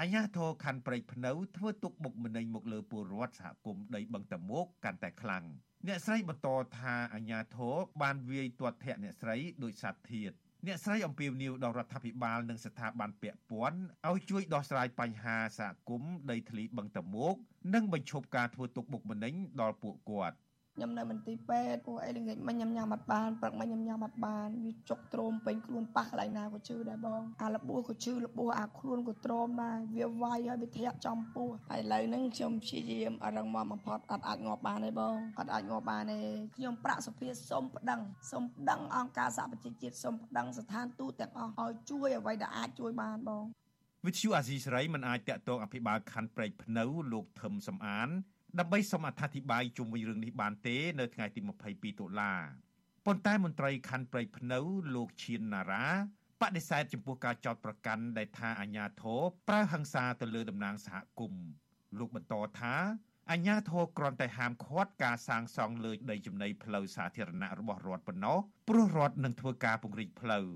អញ្ញាធរខណ្ឌព្រែកភ្នៅធ្វើទុកបុកម្នេញមកលើពលរដ្ឋសហគមន៍ដីបឹងតមុកកាន់តែខ្លាំងអ្នកស្រីបន្តថាអញ្ញាធរបានវាយទាត់ធាក់អ្នកស្រីដោយសាធាតអ្នកស្រីអំពាវនាវដល់រដ្ឋាភិបាលនិងស្ថាប័នពាក់ព័ន្ធឲ្យជួយដោះស្រាយបញ្ហាសហគមន៍ដីធ្លីបឹងតមុកនិងបញ្ឈប់ការធ្វើទុកបុកម្នេញដល់ពួកគាត់ ខ្ញុំនៅមន្ទីរពេទ្យពួកអីល្ងាចមិញខ្ញុំញ៉ាំអត់បានព្រឹកមិញខ្ញុំញ៉ាំអត់បានវាចុកទ្រោមពេញខ្លួនប៉ះកន្លែងណាក៏ឈឺដែរបងអាលបួសក៏ឈឺលបួសអាខ្លួនក៏ទ្រោមដែរវាវាយហើយវាធាក់ចំពោះហើយឥឡូវហ្នឹងខ្ញុំព្យាយាមអរឹងមកបំផុតអត់អាចងាប់បានទេបងអត់អាចងាប់បានទេខ្ញុំប្រាក់សុភាសុំប្តឹងសុំប្តឹងអង្គការសហប្រជាជាតិសុំប្តឹងស្ថានទូតទាំងអស់ឲ្យជួយអ្វីដែលអាចជួយបានបងវិទ្យុអាស៊ីសេរីមិនអាចតាក់ទងអភិបាលខណ្ឌព្រែកភ្នៅលោកថឹមសំអាន ដើម្បីសូមអត្ថាធិប្បាយជុំវិញរឿងនេះបានទេ នៅថ្ងៃទី22តុលាប៉ុន្តែមន្ត្រីខណ្ឌព្រៃភ្នៅលោកឈៀនណារ៉ាបដិសេធចំពោះការចោទប្រកាន់ដែលថាអាញាធរប្រើហិង្សាទៅលើតំណាងសហគមន៍លោកបន្តថាអញ្ញាធរគ្រាន់តែហាមឃាត់ការសាងសង់លើដីចំណីផ្លូវសាធារណៈរបស់រដ្ឋប៉ុណ្ណោះព្រោះរដ្ឋនឹងធ្វើការពង្រីកផ្លូវ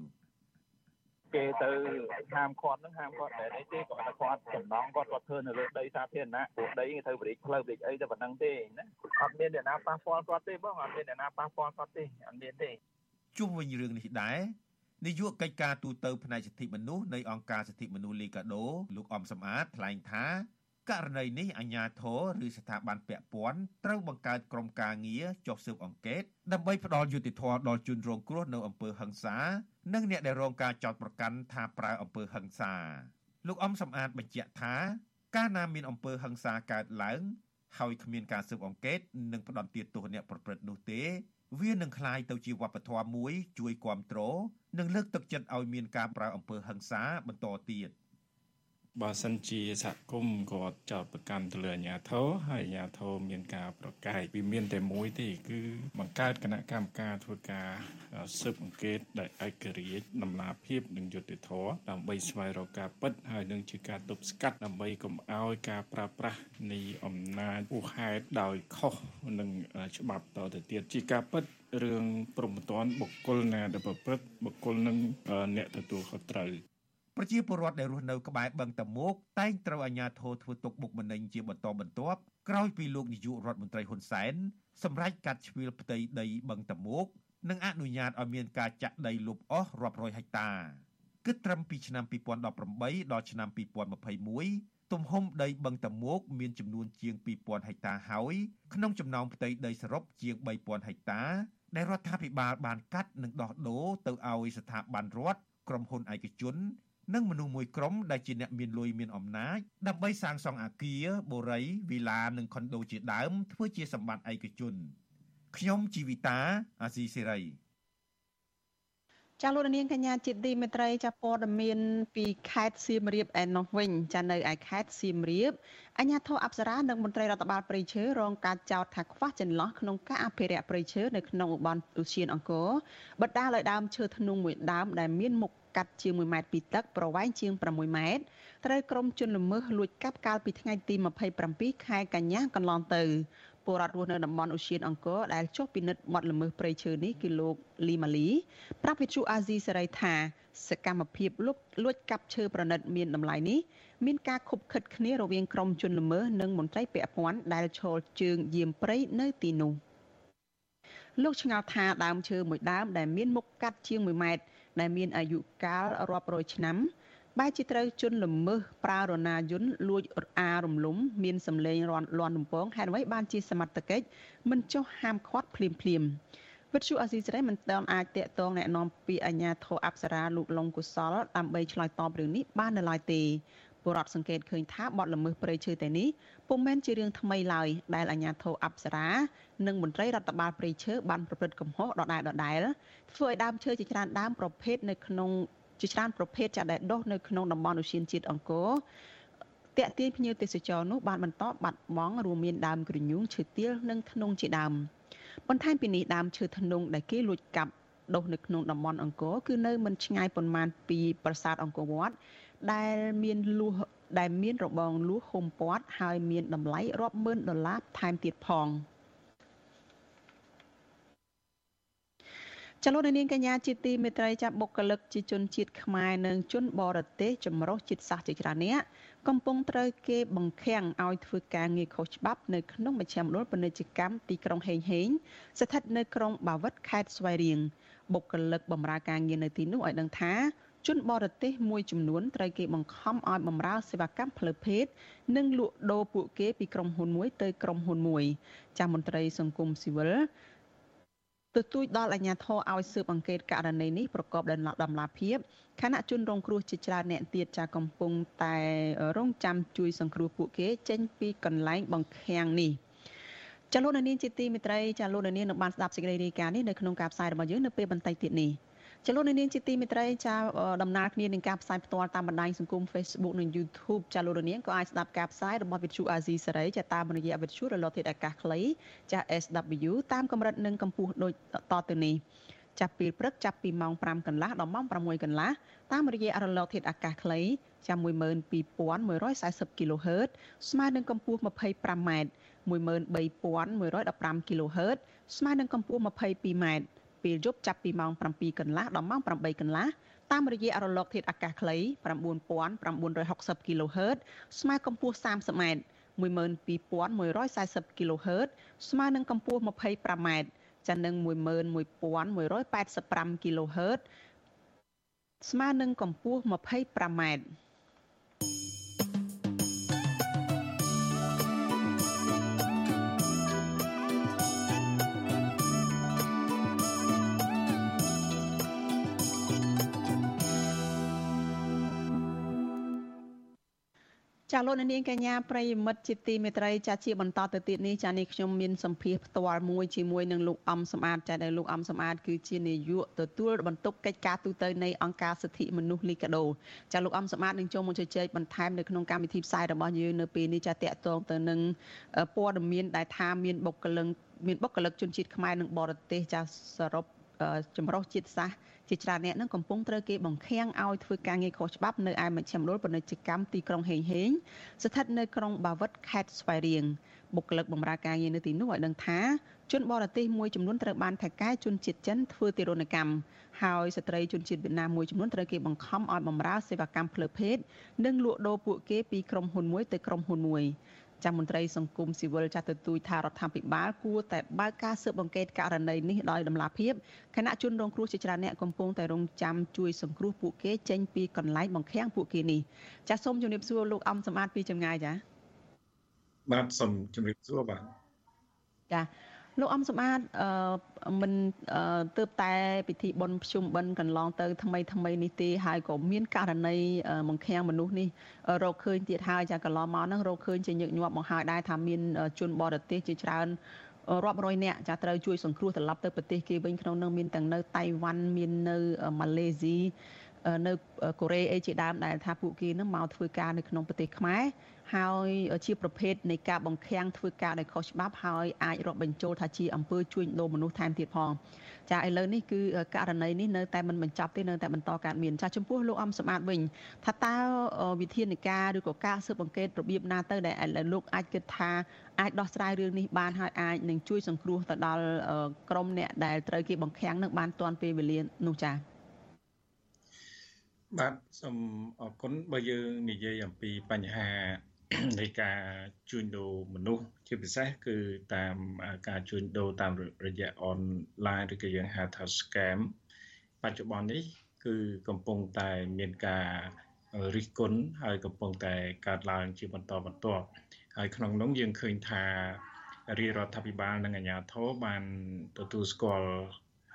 គេទៅហាមឃាត់ហ្នឹងហាមឃាត់តែនេះទេគាត់ថាគាត់ចំណងគាត់គាត់ធ្វើនៅលើដីសាធារណៈព្រោះដីគេត្រូវបរិចផ្លូវបរិចអីតែប៉ុណ្្នឹងទេណាអត់មានអ្នកណាប៉ះពាល់គាត់ទេបងអត់មានអ្នកណាប៉ះពាល់គាត់ទេអត់មានទេជុំវិញរឿងនេះដែរនាយកកិច្ចការទូតផ្នែកសិទ្ធិមនុស្សនៃអង្គការសិទ្ធិមនុស្សលីកាដូលោកអំសំអាតថ្លែងថាករណីនេះអាជ្ញាធរឬស្ថាប័នពាក់ព័ន្ធត្រូវបង្កើតក្រុមការងារចុះស៊ើបអង្កេតដើម្បីផ្ដល់យុត្តិធម៌ដល់ជនរងគ្រោះនៅអំពើហិង្សា និងអ្នកដែលរងការចោទប្រកាន់ថាប្រើអំពើហិង្សាលោកអំសំអាតបញ្ជាក់ថាកាលណាមានអំពើហិង្សាកើតឡើង ហើយគ្មានការស៊ើបអង្កេតនិងផ្ដន្ទាទោសអ្នកប្រព្រឹត្តនោះទេ វានឹងក្លាយទៅជាវប្បធម៌មួយជួយគ្រប់គ្រងនិងលើកទឹកចិត្តឲ្យមានការប្រើអំពើហិង្សាបន្តទៀត បើសិនជាសហគមន៍គាត់ចោតប្រកាន់ទៅលើអាជ្ញាធរហើយអាជ្ញាធរមានការប្រកែកវាមានតែមួយទេគឺបង្កើតគណៈកម្មការធ្វើការស៊ើបអង្កេតដែលឯករាជ្យដំណាភាពនិងយុត្តិធម៌ដើម្បីស្វែងរកការពិតហើយនឹងជាការទប់ស្កាត់ដើម្បីកុំឲ្យការប្រើប្រាស់នៃអំណាចឧហេតុដោយខុសនឹងច្បាប់តទៅទៀតជាការពិតរឿងព្រមត្តនបុគ្គលណាដែលប្រព្រឹត្តបុគ្គលនឹងអ្នកទទួលខុសត្រូវ ប្រជាពលរដ្ឋដែលរស់នៅក្បែរបឹងតមោកតែងត្រូវអាជ្ញាធរធ្វើទុកបុកម្នេញជាបន្តបន្ទាប់ក្រោយពីលោកនាយករដ្ឋមន្ត្រីហ៊ុនសែនសម្រេចកាត់ជ្រៀលផ្ទៃដីបឹងតមោកនិងអនុញ្ញាតឲ្យមានការចាក់ដីលុបអស់រាប់រយហិកតាគិតត្រឹមពីឆ្នាំ2018ដល់ឆ្នាំ2021ទំហំដីបឹងតមោកមានចំនួនជាង2000ហិកតាហើយក្នុងចំណោមផ្ទៃដីសរុបជាង3000ហិកតា ដែលរដ្ឋាភិបាលបានកាត់និងដោះដូរទៅឲ្យស្ថាប័នរដ្ឋក្រុមហ៊ុនឯកជន និងមនុស្សមួយក្រុមដែលជាអ្នកមានលុយមានអំណាចដើម្បីសាងសង់អគារបូរីវីឡានិងខុនដូជាដើមធ្វើជាសម្បត្តិឯកជនខ្ញុំជីវិតាអាស៊ីសេរីចាលោកនាងកញ្ញាជាតិទីមេត្រីចាព័ត៌មានពីខេត្តសៀមរាបឯណោះវិញចានៅឯខេត្តសៀមរាបអាជ្ញាធរអប្សរានិងមន្ត្រីរដ្ឋបាលព្រៃឈើរងការចោទថាខ្វះចន្លោះក្នុងការអភិរក្សព្រៃឈើនៅក្នុងតំបន់ឧទ្យានអង្គរបណ្ដាលឲ្យដើមឈើធ្នង់មួយដើមដែលមានមុខ កាត់ជាង1ម៉ែត្រពីទឹកប្រវែងជាង6ម៉ែត្រត្រូវក្រុមជនល្មើសលួចកាប់កាលពីថ្ងៃទី27ខែកញ្ញាកន្លងទៅពលរដ្ឋរស់នៅតំបន់អូសៀនអង្គរដែលចុះពិនិត្យមាត់ល្មើសព្រៃឈើនេះគឺលោកលីម៉ាលីប្រាប់វិទ្យុអាស៊ីសេរីថាសកម្មភាពលុបលួចកាប់ឈើប្រណិតមានតម្លៃនេះមានការខុបខិតគ្នារវាងក្រុមជនល្មើសនិងមន្ត្រីពាក់ព័ន្ធដែលឈលជើងយាមព្រៃនៅទីនោះលោកឆ្ងល់ថាដើមឈើមួយដើមដែលមានមុខកាត់ជាង1ម៉ែត្រ ដែលមានអាយុកាលរាប់រយឆ្នាំបែរជាត្រូវជន់ល្មើសប្រើរណាយន្តលួចអារំលំមានសម្លេងរាន់លន់រំពងហេតុអ្វីបានជាសមត្ថកិច្ចមិនចុះហាមឃាត់ភ្លាមភ្លាមវិទ្យុអស៊ីសេរីមិនទាន់អាចតាក់ទងแนะនាំពីអាជ្ញាធរអប្សរាលោកលងកុសលដើម្បីឆ្លើយតបរឿងនេះបាននៅឡើយទេពលរដ្ឋសង្កេតឃើញថាបទល្មើសព្រៃឈើតែនេះ ពុំមែនជារឿងថ្មីឡើយដែលអាជ្ញាធរអប្សរានិងមន្ត្រីរដ្ឋបាលព្រៃឈើបានប្រព្រឹត្តកំហុសដដែលដដែលធ្វើឲ្យដើមឈើជាច្រើនដើមប្រភេទនៅក្នុងជាច្រើនប្រភេទចាក់ដែលដុះនៅក្នុងតំបន់ឧស្សាហជាតិអង្គរតាក់ទាញភ្ញៀវទេសចរនោះបានបន្តបាត់បង់រួមមានដើមក្រញូងឈើទាលនិងធ្នង់ជាដើមបន្ថែមពីនេះដើមឈើធ្នង់ដែលគេលួចកាប់ដុះនៅក្នុងតំបន់អង្គរគឺនៅមិនឆ្ងាយប៉ុន្មានពីប្រាសាទអង្គរវត្តដែលមានលួស ដែលមានរបងលួសហុំព័ទ្ធហើយមានតម្លៃរាប់ម៉ឺនដុល្លារថែមទៀតផងចលនានាងកញ្ញាជាទីមេត្រីចាប់បុគ្គលិកជាជនជាតិខ្មែរនិងជនបរទេសចម្រុះជាតិសាសន៍ជាច្រើនអ្នកកំពុងត្រូវគេបង្ខាំងឲ្យធ្វើការងារខុសច្បាប់នៅក្នុងមជ្ឈមណ្ឌលពាណិជ្ជកម្មទីក្រុងហេងហេងស្ថិតនៅក្រុងបាវិតខេត្តស្វាយរៀងបុគ្គលិកបម្រើការងារនៅទីនោះឲ្យដឹងថា ជនបរទេសមួយចំនួនត្រូវគេបង្ខំឲ្យបម្រើសេវាកម្មផ្លូវភេទនិងលក់ដូរពួកគេពីក្រុមហ៊ុនមួយទៅក្រុមហ៊ុនមួយចាស់មន្ត្រីសង្គមស៊ីវិលទទូចដល់អាជ្ញាធរឲ្យស៊ើបអង្កេតករណីនេះប្រកបដោយដំណាភាពខណៈជនរងគ្រោះជាច្រើនអ្នកទៀតចាកំពុងតែរងចាំជួយសង្គ្រោះពួកគេចេញពីកន្លែងបង្ខាំងនេះចាលោកនាងជាទីមេត្រីចាលោកនាងនឹងបានស្ដាប់សេចក្តីរាយការណ៍នេះនៅក្នុងការផ្សាយរបស់យើងនៅពេលបន្តិចទៀតនេះ ចលនានាងជាទីមេត្រីចាដំណើរគ្នានឹងការផ្សាយផ្ទាល់តាមបណ្ដាញសង្គម Facebook និង YouTube ចាលោកនាងក៏អាចស្ដាប់ការផ្សាយរបស់វិទ្យុ AZ សេរីចាតាមរយៈវិទ្យុរលកធាតុអាកាសខ្លីចា SW តាមកម្រិតនិងកម្ពស់ដូចតទៅនេះចាប់ពីព្រឹកចាប់ពីម៉ោង5កន្លះដល់ម៉ោង6កន្លះតាមរយៈរលកធាតុអាកាសខ្លីចាំ12140 kHz ស្មើនឹងកម្ពស់ 25m 13115 kHz ស្មើនឹងកម្ពស់ 22m ពេលយប់ចាប់ពីម៉ោង7កន្លះដល់ម៉ោង8កន្លះតាមរយៈរលកធាតុអាកាសខ្លី9960 kHz ស្មើកម្ពស់ 30m 12140 kHz ស្មើនឹងកម្ពស់ 25m ចានឹង11185 kHz ស្មើនឹងកម្ពស់ 25m ចាលោកនាងកញ្ញាប្រិយមិត្តជាទីមេត្រីចាជាបន្តទៅទៀតនេះចានេះខ្ញុំមានសម្ភារផ្ទាល់មួយជាមួយនឹងលោកអំសំអាតចាដែលលោកអំសំអាតគឺជានាយកទទួលបន្ទុកកិច្ចការទូតនៃអង្គការសិទ្ធិមនុស្សលីកាដូចាលោកអំសំអាតនឹងចូលមកជជែកបន្ថែមនៅក្នុងកម្មវិធីផ្សាយរបស់យើងនៅពេលនេះចាតកតងទៅនឹងព័ត៌មានដែលថាមានបុគ្គលិកមានបុគ្គលិកជនជាតិខ្មែរនិងបរទេសចាសរុបចម្រុះជាតិសាសន៍ ជាច្រើនអ្នកនឹងកំពុងត្រូវគេបង្ខាំងឲ្យធ្វើការងារខុសច្បាប់នៅឯមជ្ឈមណ្ឌលពាណិជ្ជកម្មទីក្រុងហេងហេងស្ថិតនៅក្រុងបាវិតខេត្តស្វាយរៀងបុគ្គលិកបម្រើការងារនៅទីនោះឲ្យដឹងថាជនបរទេសមួយចំនួនត្រូវបានថៃកែជនជាតិចិនធ្វើទារុណកម្មហើយស្ត្រីជនជាតិវៀតណាមមួយចំនួនត្រូវគេបង្ខំឲ្យបម្រើសេវាកម្មផ្លូវភេទនិងលក់ដូរពួកគេពីក្រុមហ៊ុនមួយទៅក្រុមហ៊ុនមួយ ចាំមន្ត្រីសង្គមស៊ីវិលចាត់ទទូចថារដ្ឋាភិបាលគួរតែបើកការស៊ើបអង្កេតករណីនេះដោយតម្លាភាពគណៈជនរងគ្រោះជាច្រើនអ្នកកំពុងតែរងចាំជួយសង្គ្រោះពួកគេចេញពីកន្លែងបង្ខាំងពួកគេនេះចាសសូមជម្រាបសួរលោកអំសម្បត្តិពីចម្ងាយចាបាទសូមជម្រាបសួរបាទចា លោកអំសម្បត្តិអឺមិនទើបតែពិធីបុណ្យភ្ជុំបិណ្ឌកន្លងទៅថ្មីថ្មីនេះទេហើយក៏មានករណីបង្ខាំងមនុស្សនេះរកឃើញទៀតហើយចាកន្លងមកហ្នឹងរកឃើញជាញឹកញាប់មកហើយដែរថាមានជនបរទេសជាច្រើនរាប់រយនាក់ចាត្រូវជួយសង្គ្រោះត្រឡប់ទៅប្រទេសគេវិញក្នុងនោះមានទាំងនៅតៃវ៉ាន់មាននៅម៉ាឡេស៊ី នៅកូរ៉េអីជាដើមដែលថាពួកគេនឹងមកធ្វើការនៅក្នុងប្រទេសខ្មែរហើយជាប្រភេទនៃការបង្ខាំងធ្វើការដោយខុសច្បាប់ហើយអាចរាប់បញ្ចូលថាជាអំពើជួញដូរមនុស្សថែមទៀតផងចាឥឡូវនេះគឺករណីនេះនៅតែមិនបញ្ចប់ទេនៅតែបន្តកើតមានចាចំពោះលោកអំសម្បត្តិវិញថាតើវិធានការឬក៏ការស៊ើបអង្កេតរបៀបណាទៅដែលលោកអាចគិតថាអាចដោះស្រាយរឿងនេះបានហើយអាចនឹងជួយសង្គ្រោះទៅដល់ក្រុមអ្នកដែលត្រូវគេបង្ខាំងនឹងបានទាន់ពេលវេលានោះចា៎ បាទសូមអរគុណបើយើងនិយាយអំពីបញ្ហានៃការជួញដូរមនុស្សជាពិសេសគឺតាមការជួញដូរតាមរយៈអនឡាញឬក៏យើងហៅថា scam បច្ចុប្បន្ននេះ គឺកំពុងតែមានការរិះគន់ហើយកំពុងតែកើតឡើងជាបន្តបន្ទាប់ហើយក្នុងនោះយើងឃើញថារាជរដ្ឋាភិបាលនិងអាជ្ញាធរបានទទួលស្គាល់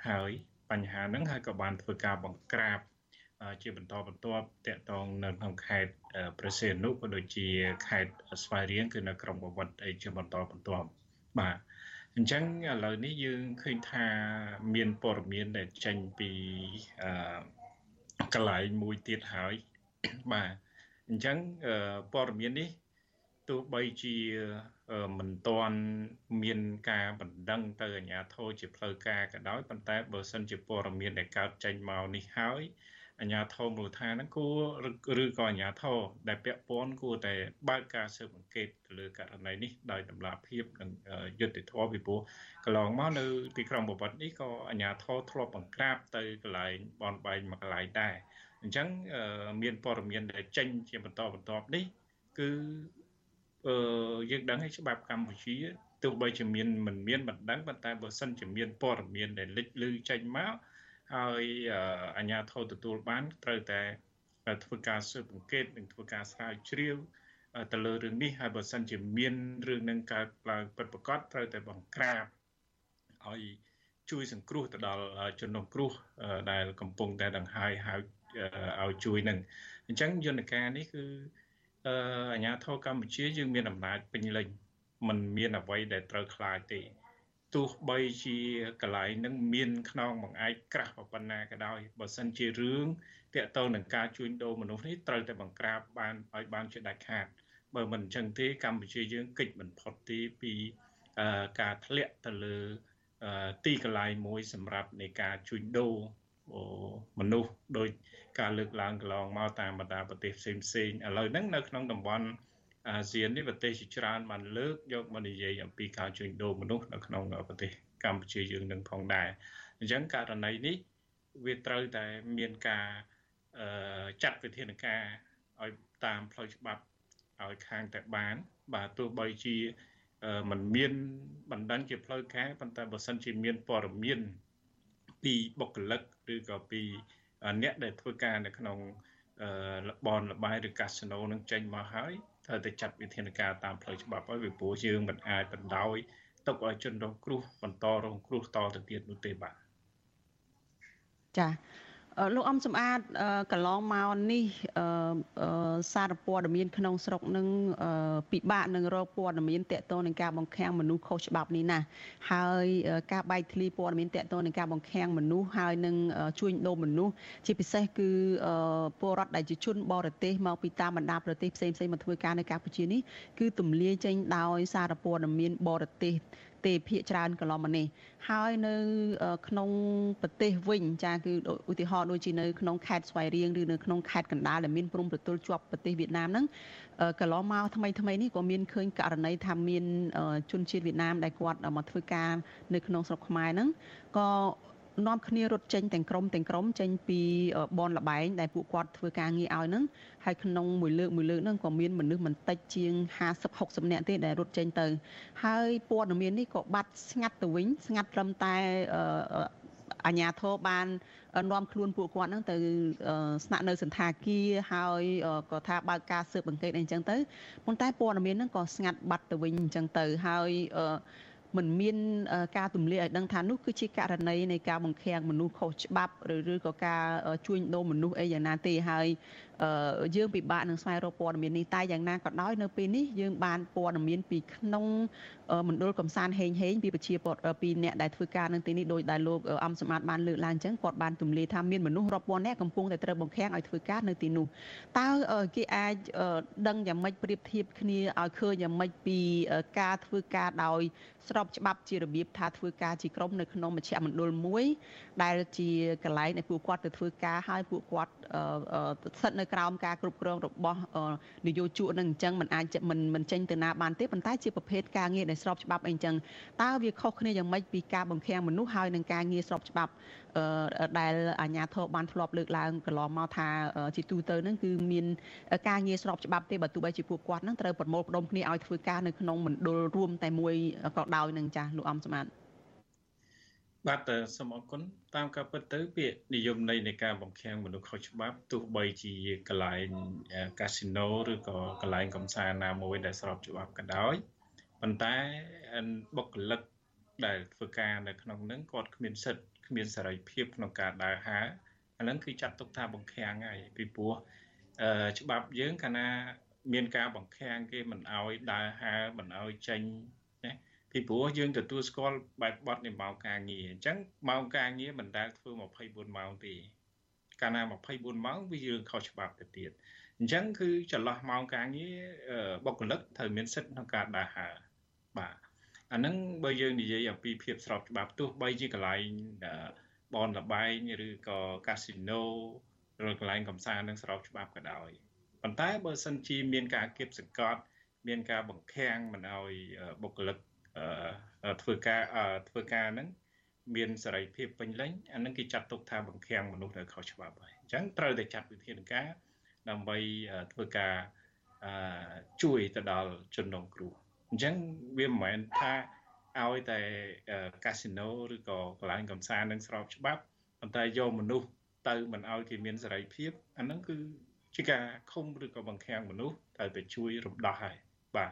ហើយបញ្ហាហ្នឹងហើយក៏បានធ្វើការបង្ក្រាប ជាបន្តបន្ទាប់តកតងនៅក្នុងខេត្តព្រះសីហនុក៏ដូចជាខេត្តស្វាយរៀងគឺនៅក្រុងបវត្តអីជាបន្តបន្ទាប់បាទអញ្ចឹងឥឡូវនេះយើងឃើញថាមានព័ត៌មានដែលចេញពីអឺកន្លែងមួយទៀតហើយបាទអញ្ចឹងព័ត៌មាននេះទោះបីជាមិនទាន់មានការបណ្ដឹងទៅអាជ្ញាធរជាផ្លូវការក៏ដោយប៉ុន្តែបើសិនជាព័ត៌មានដែលកើតចេញមកនេះហើយ អាជ្ញាធរមូលដ្ឋានហ្នឹងគួរឬក៏អាជ្ញាធរដែលពាក់ព័ន្ធគួរតែបើកការស៊ើបអង្កេតទៅលើករណីនេះដោយតម្លាភាពនិងយុត្តិធម៌ពីព្រោះកន្លងមកនៅទីក្រុងបវត្តនេះក៏អាជ្ញាធរធ្លាប់បង្ក្រាបទៅកន្លែងបនបែងមួយកន្លែងដែរអញ្ចឹងមានព័ត៌មានដែលចេញជាបន្តបន្ទាប់នេះគឺអឺយើងដឹងហើយច្បាប់កម្ពុជាទោះបីជាមានមិនមានបណ្ដឹងប៉ុន្តែបើសិនជាមានព័ត៌មានដែលលេចលឺចេញមក ហើយអាជ្ញាធរទទួលបានត្រូវតែធ្វើការស៊ើបអង្កេតនិងធ្វើការស្រាវជ្រាវទៅលើរឿងនេះហើយបើសិនជាមានរឿងនឹងកើតឡើងពិតប្រាកដត្រូវតែបង្ក្រាបឲ្យជួយសង្គ្រោះទៅដល់ជនរងគ្រោះដែលកំពុងតែដង្ហើយហើយឲ្យជួយនឹងអញ្ចឹងយន្តការនេះគឺអាជ្ញាធរកម្ពុជាយើងមានអំណាចពេញលេញมันមានអ្វីដែលត្រូវខ្លាចទេ ទោះបីជាកន្លែងនឹងមានខ្នងបង្អែកក្រាស់ប៉ុណ្ណាក៏ដោយបើសិនជារឿងតាក់ទងនឹងការជួញដូរមនុស្សនេះត្រូវតែបង្ក្រាបបានឲ្យបានជាដាច់ខាតបើមិនអញ្ចឹងទេកម្ពុជាយើងកិច្ចមិនផុតទីពីការធ្លាក់ទៅលើទីកន្លែងមួយសម្រាប់នៃការជួញដូរមនុស្សដោយការលើកឡើងកន្លងមកតាមបណ្ដាប្រទេសផ្សេងផ្សេងឥឡូវហ្នឹងនៅក្នុងតំបន់ អាស៊ាននេះប្រទេសជាច្រើនបានលើកយកមកនិយាយអំពីការជួញដូរមនុស្សនៅក្នុងប្រទេសកម្ពុជាយើងនឹងផងដែរអញ្ចឹងករណីនេះវាត្រូវតែមានការចាត់វិធានការឲ្យតាមផ្លូវច្បាប់ឲ្យខាងតែបាន បាទទោះបីជាมันមានបណ្ដឹងជាផ្លូវការប៉ុន្តែបើសិនជាមានព័ត៌មានពីបុគ្គលិកឬក៏ពីអ្នកដែលធ្វើការនៅក្នុងបនលបាយឬកាស៊ីណូនឹងចេញមកហើយ ត្រូវតែចាត់វិធានការតាមផ្លូវច្បាប់ហើយពីព្រោះយើងមិនអាចបណ្ដោយទុកឲ្យជនរងគ្រោះបន្តរងគ្រោះតទៅទៀតនោះទេបាទចា លោកអំសំអាតកន្លងមកនេះសារព័ត៌មានក្នុងស្រុកនឹងពិបាកនឹងរកព័ត៌មានតកតងនឹងការបង្ខាំងមនុស្សខុសច្បាប់នេះណាហើយការបែកធ្លាយព័ត៌មានតកតងនឹងការបង្ខាំងមនុស្សហើយនឹងជួញដូរមនុស្សជាពិសេសគឺពលរដ្ឋដែលជាជនបរទេសមកពីតាមបណ្ដាប្រទេសផ្សេងៗមកធ្វើការនៅកម្ពុជានេះគឺទម្លាយចេញដោយសារព័ត៌មានបរទេស ទេភាកច្រើនកន្លងមកនេះហើយនៅក្នុងប្រទេសវិញចាគឺឧទាហរណ៍ដូចជានៅក្នុងខេត្តស្វាយរៀងឬនៅក្នុងខេត្តកណ្ដាលដែលមានព្រំប្រទល់ជាប់ប្រទេសវៀតណាមហ្នឹងកន្លងមកថ្មីថ្មីនេះក៏មានឃើញករណីថាមានជនជាតិវៀតណាមដែលគាត់មកធ្វើការនៅក្នុងស្រុកខ្មែរហ្នឹងក៏ នាំគ្នារត់ចេញទាំងក្រុមទាំងក្រុមចេញពីបនលបែងដែលពួកគាត់ធ្វើការងារឲ្យហ្នឹងហើយក្នុងមួយលើកមួយលើកហ្នឹងក៏មានមនុស្សមិនតិចជាង50 60នាក់ទេដែលរត់ចេញទៅ ហើយព័ត៌មាននេះក៏បាត់ស្ងាត់ទៅវិញស្ងាត់ត្រឹមតែអាញាធរបាននាំខ្លួនពួកគាត់ហ្នឹងទៅស្នាក់នៅសន្តាគារហើយក៏ថាបើកការស៊ើបអង្កេតអីចឹងទៅប៉ុន្តែព័ត៌មានហ្នឹងក៏ស្ងាត់បាត់ទៅវិញអញ្ចឹងទៅហើយ មិនមានការទម្លាយឲ្យដឹងថានោះគឺជាករណីនៃការបង្ខាំងមនុស្សខុសច្បាប់ឬឬក៏ការជួញដូរមនុស្សអីយ៉ាងណាទេហើយ យើងពិបាកនឹងស្វែងរកព័ត៌មាននេះតែយ៉ាងណាក៏ដោយនៅពេលនេះយើងបានព័ត៌មានពីក្នុងមណ្ឌលកំសាន្តហេងហេងពីប្រជាពលរដ្ឋពីអ្នកដែលធ្វើការនៅទីនេះដោយដែលលោកអំសម្បត្តិបានលើកឡើងអញ្ចឹងគាត់បានទម្លាយថាមានមនុស្សរាប់ពាន់នាក់កំពុងតែត្រូវបង្ខាំងឲ្យធ្វើការនៅទីនោះតើគេអាចដឹងយ៉ាងម៉េចប្រៀបធៀបគ្នាឲ្យឃើញយ៉ាងម៉េចពីការធ្វើការដោយស្របច្បាប់ជារបៀបថាធ្វើការជាក្រុមនៅក្នុងមជ្ឈមណ្ឌលមួយដែលជាកន្លែងដែលពួកគាត់ទៅធ្វើការហើយពួកគាត់ស្ថិតនៅក្រោមការគ្រប់គ្រងរបស់នយោជកនឹងអញ្ចឹងมันអាចមិនមិនចេញទៅណាបានទេប៉ុន្តែជាប្រភេទការងារដែលស្របច្បាប់អីអញ្ចឹងតើវាខុសគ្នាយ៉ាងម៉េចពីការបង្ខាំងមនុស្សហើយនឹងការងារស្របច្បាប់ដែលអាជ្ញាធរបានធ្លាប់លើកឡើងកន្លងមកថាជាទូទៅហ្នឹងគឺមានការងារស្របច្បាប់ទេបើទោះបីជាពួកគាត់ហ្នឹងត្រូវប្រមូលផ្ដុំគ្នាឲ្យធ្វើការនៅក្នុងមណ្ឌលរួមតែមួយក៏ដោយនឹងចាស់លោកអំសម្បត្តិ បាទសូមអរគុណតាមការពិតទៅពាក្យនិយមន័យនៃការបង្ខាំងមនុស្សខុសច្បាប់ទោះបីជាកន្លែងកាស៊ីណូឬក៏កន្លែងកំសាន្តណាមួយដែលស្របច្បាប់ក៏ដោយប៉ុន្តែបុគ្គលិកដែលធ្វើការនៅក្នុងនឹងគាត់គ្មានសិទ្ធិគ្មានសេរីភាពក្នុងការដើរហើរអាហ្នឹងគឺចាត់ទុកថាបង្ខាំងហើយពីព្រោះច្បាប់យើងកាលណាមានការបង្ខាំងគេមិនអោយដើរហើរមិនអោយចេញ ពីព្រោះយើងទទួលស្គាល់បែបបទនៃម៉ោងការងារអញ្ចឹងម៉ោងការងារមិនដែលធ្វើ24ម៉ោងទេកាលណា24ម៉ោងវារឿងខុសច្បាប់ទៅទៀតអញ្ចឹងគឺចន្លោះម៉ោងការងារបុគ្គលិកត្រូវមានសិទ្ធិក្នុងការដើរហើរបាទអាហ្នឹងបើយើងនិយាយអំពីភាពស្របច្បាប់ទោះបីជាកន្លែងបនលបែងឬក៏កាស៊ីណូឬកន្លែងកំសាន្តនឹងស្របច្បាប់ក៏ដោយប៉ុន្តែបើសិនជាមានការគៀបសង្កត់មានការបង្ខាំងមិនឲ្យបុគ្គលិក ធ្វើការធ្វើការហ្នឹងមានសេរីភាពពេញលេញអានឹងគេចាត់ទុកថាបង្ខាំងមនុស្សដែលខុសច្បាប់ហើយអញ្ចឹងត្រូវតែចាត់វិធានការដើម្បីធ្វើការជួយទៅដល់ជនរងគ្រោះអញ្ចឹងវាមិនមែនថាឲ្យតែកាស៊ីណូឬក៏កន្លែងកំសាន្តនឹងស្របច្បាប់ប៉ុន្តែយកមនុស្សទៅមិនឲ្យគេមានសេរីភាពអាហ្នឹងគឺជាការឃុំឬក៏បង្ខាំងមនុស្សត្រូវតែជួយរំដោះហើយបាទ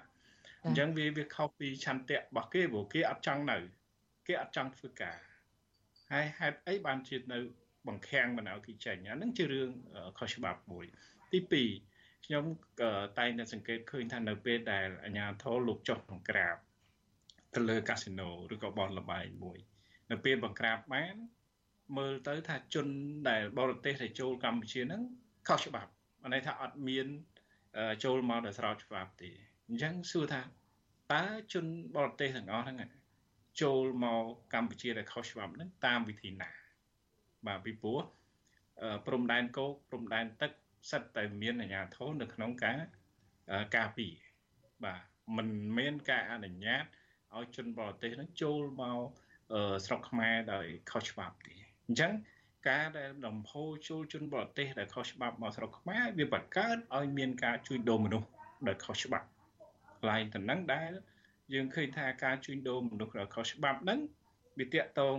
អញ្ចឹងវាវាខុសពីឆន្ទៈរបស់គេព្រោះគេអត់ចង់នៅ គេអត់ចង់ធ្វើការហើយហេតុអីបានជានៅ បង្ខាំងមិនឲ្យគេចេញអានឹងជារឿងខុសច្បាប់មួយ ទី2ខ្ញុំតែងតែសង្កេតឃើញថានៅពេលដែលអាជ្ញាធរលោកចុះបង្ក្រាបទៅលើកាស៊ីណូឬក៏បនលបែងមួយ នៅពេលបង្ក្រាបបានមើលទៅថាជនដែលបរទេសដែលចូលកម្ពុជាហ្នឹងខុសច្បាប់ន័យថាអត់មានចូលមកដោយស្របច្បាប់ទេ អញ្ចឹងសួរថាតើជនបរទេសទាំងអស់ហ្នឹងចូលមកកម្ពុជាដែលខុសច្បាប់ហ្នឹងតាមវិធីណា បាទពីព្រោះព្រំដែនគោកព្រំដែនទឹកសិតតែមានអាជ្ញាធរនៅក្នុងការការពារបាទมันមានការអនុញ្ញាតឲ្យជនបរទេសហ្នឹងចូលមកស្រុកខ្មែរដោយខុសច្បាប់ទេអញ្ចឹងការដែលដំហូរចូលជនបរទេសដែលខុសច្បាប់មកស្រុកខ្មែរវាបង្កើតឲ្យមានការជួញដូរមនុស្សដែលខុសច្បាប់ កន្លែងទៅនឹងដែល យើងឃើញថាការជួញដូរមនុស្សដែលខុសច្បាប់ហ្នឹងវាតាក់ទង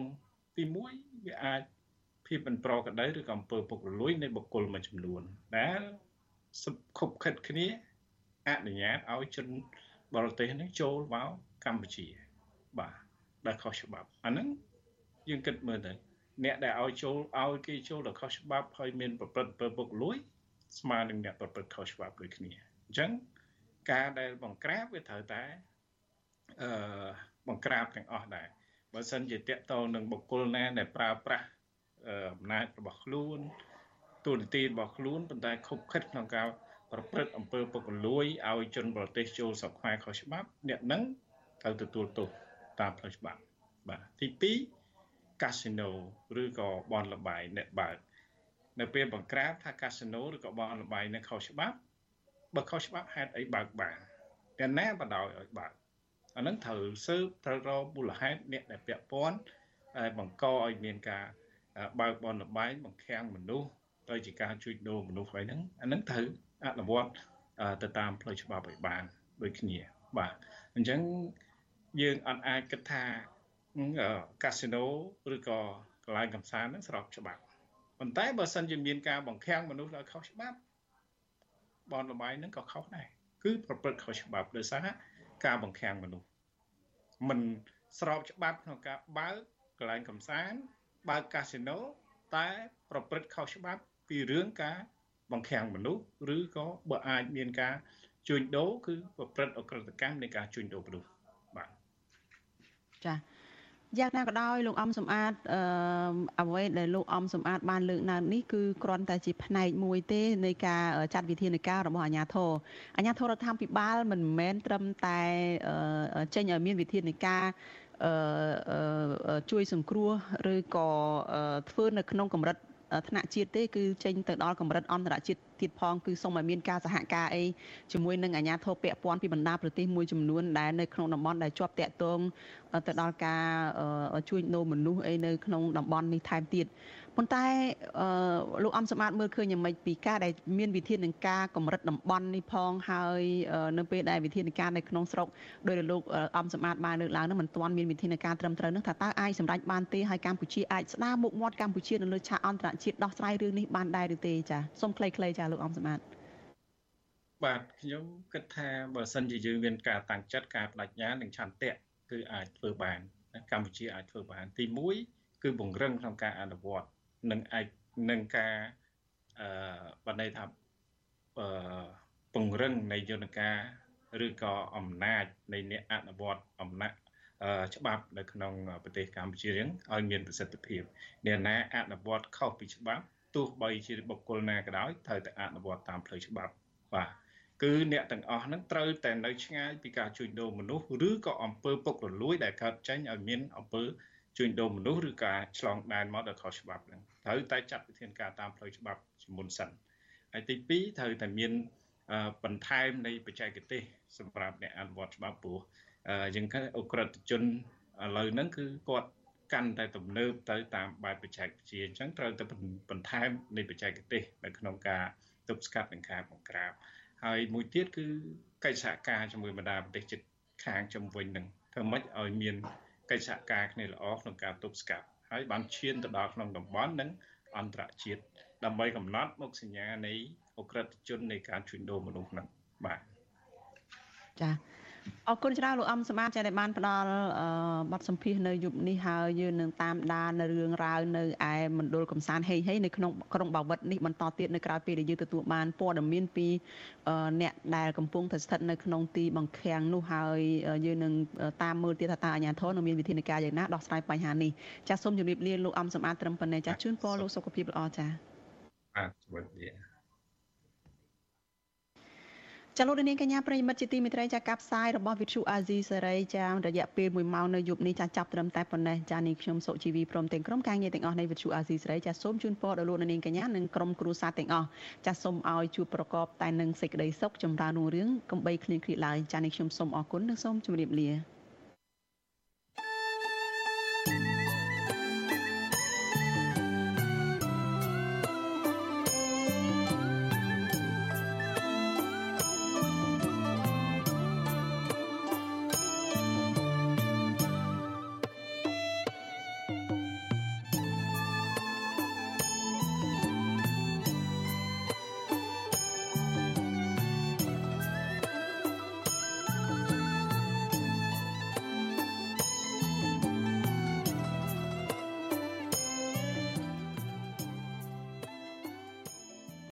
ទី1វាអាចភាពមិនប្រក្រតីឬក៏អំពើពុករលួយនៃបុគ្គលមួយចំនួនដែលខុបខិតគ្នាអនុញ្ញាតឲ្យជនបរទេសនឹងចូលមកកម្ពុជា បាទដែលខុសច្បាប់អាហ្នឹងយើងគិតមើលទៅអ្នកដែលឲ្យចូលឲ្យគេចូលដល់ខុសច្បាប់ហើយមានប្រព្រឹត្តអំពើពុករលួយស្មើនឹងអ្នកប្រព្រឹត្តខុសច្បាប់ដូចគ្នាអញ្ចឹង ការដែលបង្ក្រាបវាត្រូវតែអឺបង្ក្រាបទាំងអស់ដែរបើសិនជាតកតងនឹងបុគ្គលណាដែលប្រើប្រាស់អំណាចរបស់ខ្លួនទូនាទីរបស់ខ្លួនប៉ុន្តែខុបខិតក្នុងការប្រព្រឹត្តអំពើពុករលួយឲ្យជនបរទេសចូលស្រុកខ្មែរខុសច្បាប់អ្នកនឹងត្រូវទទួលទោសតាមផ្លូវច្បាប់បាទទី2កាស៊ីណូឬក៏បនលបាយអ្នកបើកនៅពេលបង្ក្រាបថាកាស៊ីណូឬក៏បនលបាយនៅខុសច្បាប់ បើខុសច្បាប់ហេតុអីបើកបានតែណាបដ ாய் ឲ្យបើកអានឹងត្រូវស៊ើបត្រូវរកមូលហេតុអ្នកដែលពាក់ព័ន្ធបង្កឲ្យមានការបើកបនលបែងបង្ខាំងមនុស្សទៅជាការជួញដូរមនុស្សហើយហ្នឹងអាហ្នឹងត្រូវអនុវត្តទៅតាមផ្លូវច្បាប់ឲ្យបានដូចគ្នាបាទអញ្ចឹងយើងអត់អាចគិតថាកាស៊ីណូឬក៏កន្លែងកំសាន្តហ្នឹងស្របច្បាប់ប៉ុន្តែបើសិនជាមានការបង្ខាំងមនុស្សដោយខុសច្បាប់ បនលបាយហ្នឹងក៏ខុសដែរគឺប្រព្រឹត្តខុសច្បាប់ដោយសារការបង្ខាំងមនុស្សមិនស្របច្បាប់ក្នុងការបើកកន្លែងកំសាន្តបើកកាស៊ីណូតែប្រព្រឹត្តខុសច្បាប់ពីរឿងការបង្ខាំងមនុស្សឬក៏បើអាចមានការជួញដូរគឺប្រព្រឹត្តអក្រិតកម្មនៃការជួញដូរមនុស្សបាទចា៎ យ៉ាងណាក៏ដោយលោកអំសំអាតអឺអ្វីដែលលោកអំសំអាតបានលើកឡើងនេះគឺគ្រាន់តែជាផ្នែកមួយទេនៃការចាត់វិធានការរបស់អាជ្ញាធរអាជ្ញាធររដ្ឋាភិបាលមិនមែនត្រឹមតែចេញឲ្យមានវិធានការជួយសង្គ្រោះឬក៏ធ្វើនៅក្នុងកម្រិតថ្នាក់ជាតិទេគឺចេញទៅដល់កម្រិតអន្តរជាតិ ទៀតផងគឺសូមឲ្យមានការសហការអីជាមួយនឹងអាជ្ញាធរពាក់ព័ន្ធពីបណ្ដាប្រទេសមួយចំនួនដែលនៅក្នុងតំបន់ដែលជាប់តាក់ទងទៅដល់ការជួយដូរមនុស្សអីនៅក្នុងតំបន់នេះថែមទៀត ប៉ុន្តែលោកអំសម្បត្តិមើលឃើញយ៉ាងម៉េចពីការដែលមានវិធាននឹងការកម្រិតតំបន់នេះផងហើយនៅពេលដែលវិធានការនៅក្នុងស្រុកដោយលោកអំសម្បត្តិបានលើកឡើងនោះមិនទាន់មានវិធានការត្រឹមត្រូវនោះថាតើអាចសម្រេចបានទេហើយកម្ពុជាអាចស្ដារមុខមាត់កម្ពុជានៅលើឆាកអន្តរជាតិដោះស្រាយរឿងនេះបានដែរឬទេចាសូមខ្លីៗចាលោកអំសម្បត្តិបាទខ្ញុំគិតថាបើសិនជាយើងមានការតាំងចិត្តការបដិញ្ញានិងឆន្ទៈគឺអាចធ្វើបានកម្ពុជាអាចធ្វើបានទី1គឺបង្រឹងក្នុងការអនុវត្ត នឹងអាចនឹងការអឺបណ្ដៃថាអឺពង្រឹងនៃយន្តការឬក៏អំណាចនៃអ្នកអនុវត្តអំណាចច្បាប់នៅក្នុងប្រទេសកម្ពុជាយើងឲ្យមានប្រសិទ្ធភាពអ្នកណាអនុវត្តខុសពីច្បាប់ទោះបីជាបុគ្គលណាក៏ដោយត្រូវតែអនុវត្តតាមផ្លូវច្បាប់បាទគឺអ្នកទាំងអស់ហ្នឹងត្រូវតែនៅឆ្ងាយពីការជួញដូរមនុស្សឬក៏អំពើពុករលួយដែលកើតចេញឲ្យមានអំពើ ជួញដូរមនុស្សឬការឆ្លងដែនមកដល់ខុសច្បាប់ហ្នឹងត្រូវតែចាត់វិធានការតាមផ្លូវច្បាប់ជាមុនសិនហើយទី2ត្រូវតែមានបន្ថែមនៃបច្ចេកទេសសម្រាប់អ្នកអនុវត្តច្បាប់ព្រោះយើងឃើញអ ுக ្រិតជនឥឡូវហ្នឹងគឺគាត់កាន់តែទំនើបទៅតាមបែបបច្ចេកវិទ្យាអញ្ចឹងត្រូវតែបន្ថែមនៃបច្ចេកទេសនៅក្នុងការទប់ស្កាត់និងការបង្ក្រាបហើយមួយទៀតគឺកិច្ចសហការជាមួយបណ្ដាប្រទេសជិតខាងជំវិញនឹងធ្វើម៉េចឲ្យមាន កិច្ចសហការគ្នាល្អក្នុងការទប់ស្កាត់ហើយបានឈានទៅដល់ក្នុងតំបន់និងអន្តរជាតិដើម្បីកំណត់មុខសញ្ញានៃអ ுக ្រិតជននៃការជួញដូរមនុស្សហ្នឹងបាទចា៎ អរគុណច្រើនលោកអំសមាចាដែលបានផ្ដល់បទសម្ភាសនៅយប់នេះហើយយើងនឹងតាមដាននៅរឿងរ៉ាវនៅឯមណ្ឌលកំសាន្តហេងហេនៅក្នុងក្រុងបាវិតនេះបន្តទៀតនៅក្រៅពេលដែលយើងទទួលបានព័ត៌មានពីអ្នកដែលកំពុងតែស្ថិតនៅក្នុងទីបង្ខាំងនោះហើយយើងនឹងតាមមើលទៀតថាតើអាជ្ញាធរនឹងមានវិធានការយ៉ាងណាដោះស្រាយបញ្ហានេះចាសសូមជម្រាបលាលោកអំសម្បត្តិត្រឹមប៉ុណ្ណេះចាសជូនពរលោកសុខភាពល្អចាសបាទជម្រាបលា ចាលោកនាងកញ្ញាប្រិយមិត្តជាទីមេត្រីចាកាប់ផ្សាយរបស់វិទ្យុអាស៊ីសេរីចារយៈពេល1ម៉ោងនៅយប់នេះចាចាប់ត្រឹមតែប៉ុណ្ណេះចានាងខ្ញុំសុជីវីព្រមទាំងក្រុមការងារទាំងអស់នៃវិទ្យុអាស៊ីសេរីចាសូមជូនពរដល់លោកនាងកញ្ញានិងក្រុមគ្រួសារទាំងអស់ចាសូមឲ្យជួបប្រកបតែនឹងសេចក្តីសុខចម្រើនរុងរឿងកំបីគ្លៀងគ្លៀកឡើយចានាងខ្ញុំសូមអរគុណនិងសូមជម្រាបលា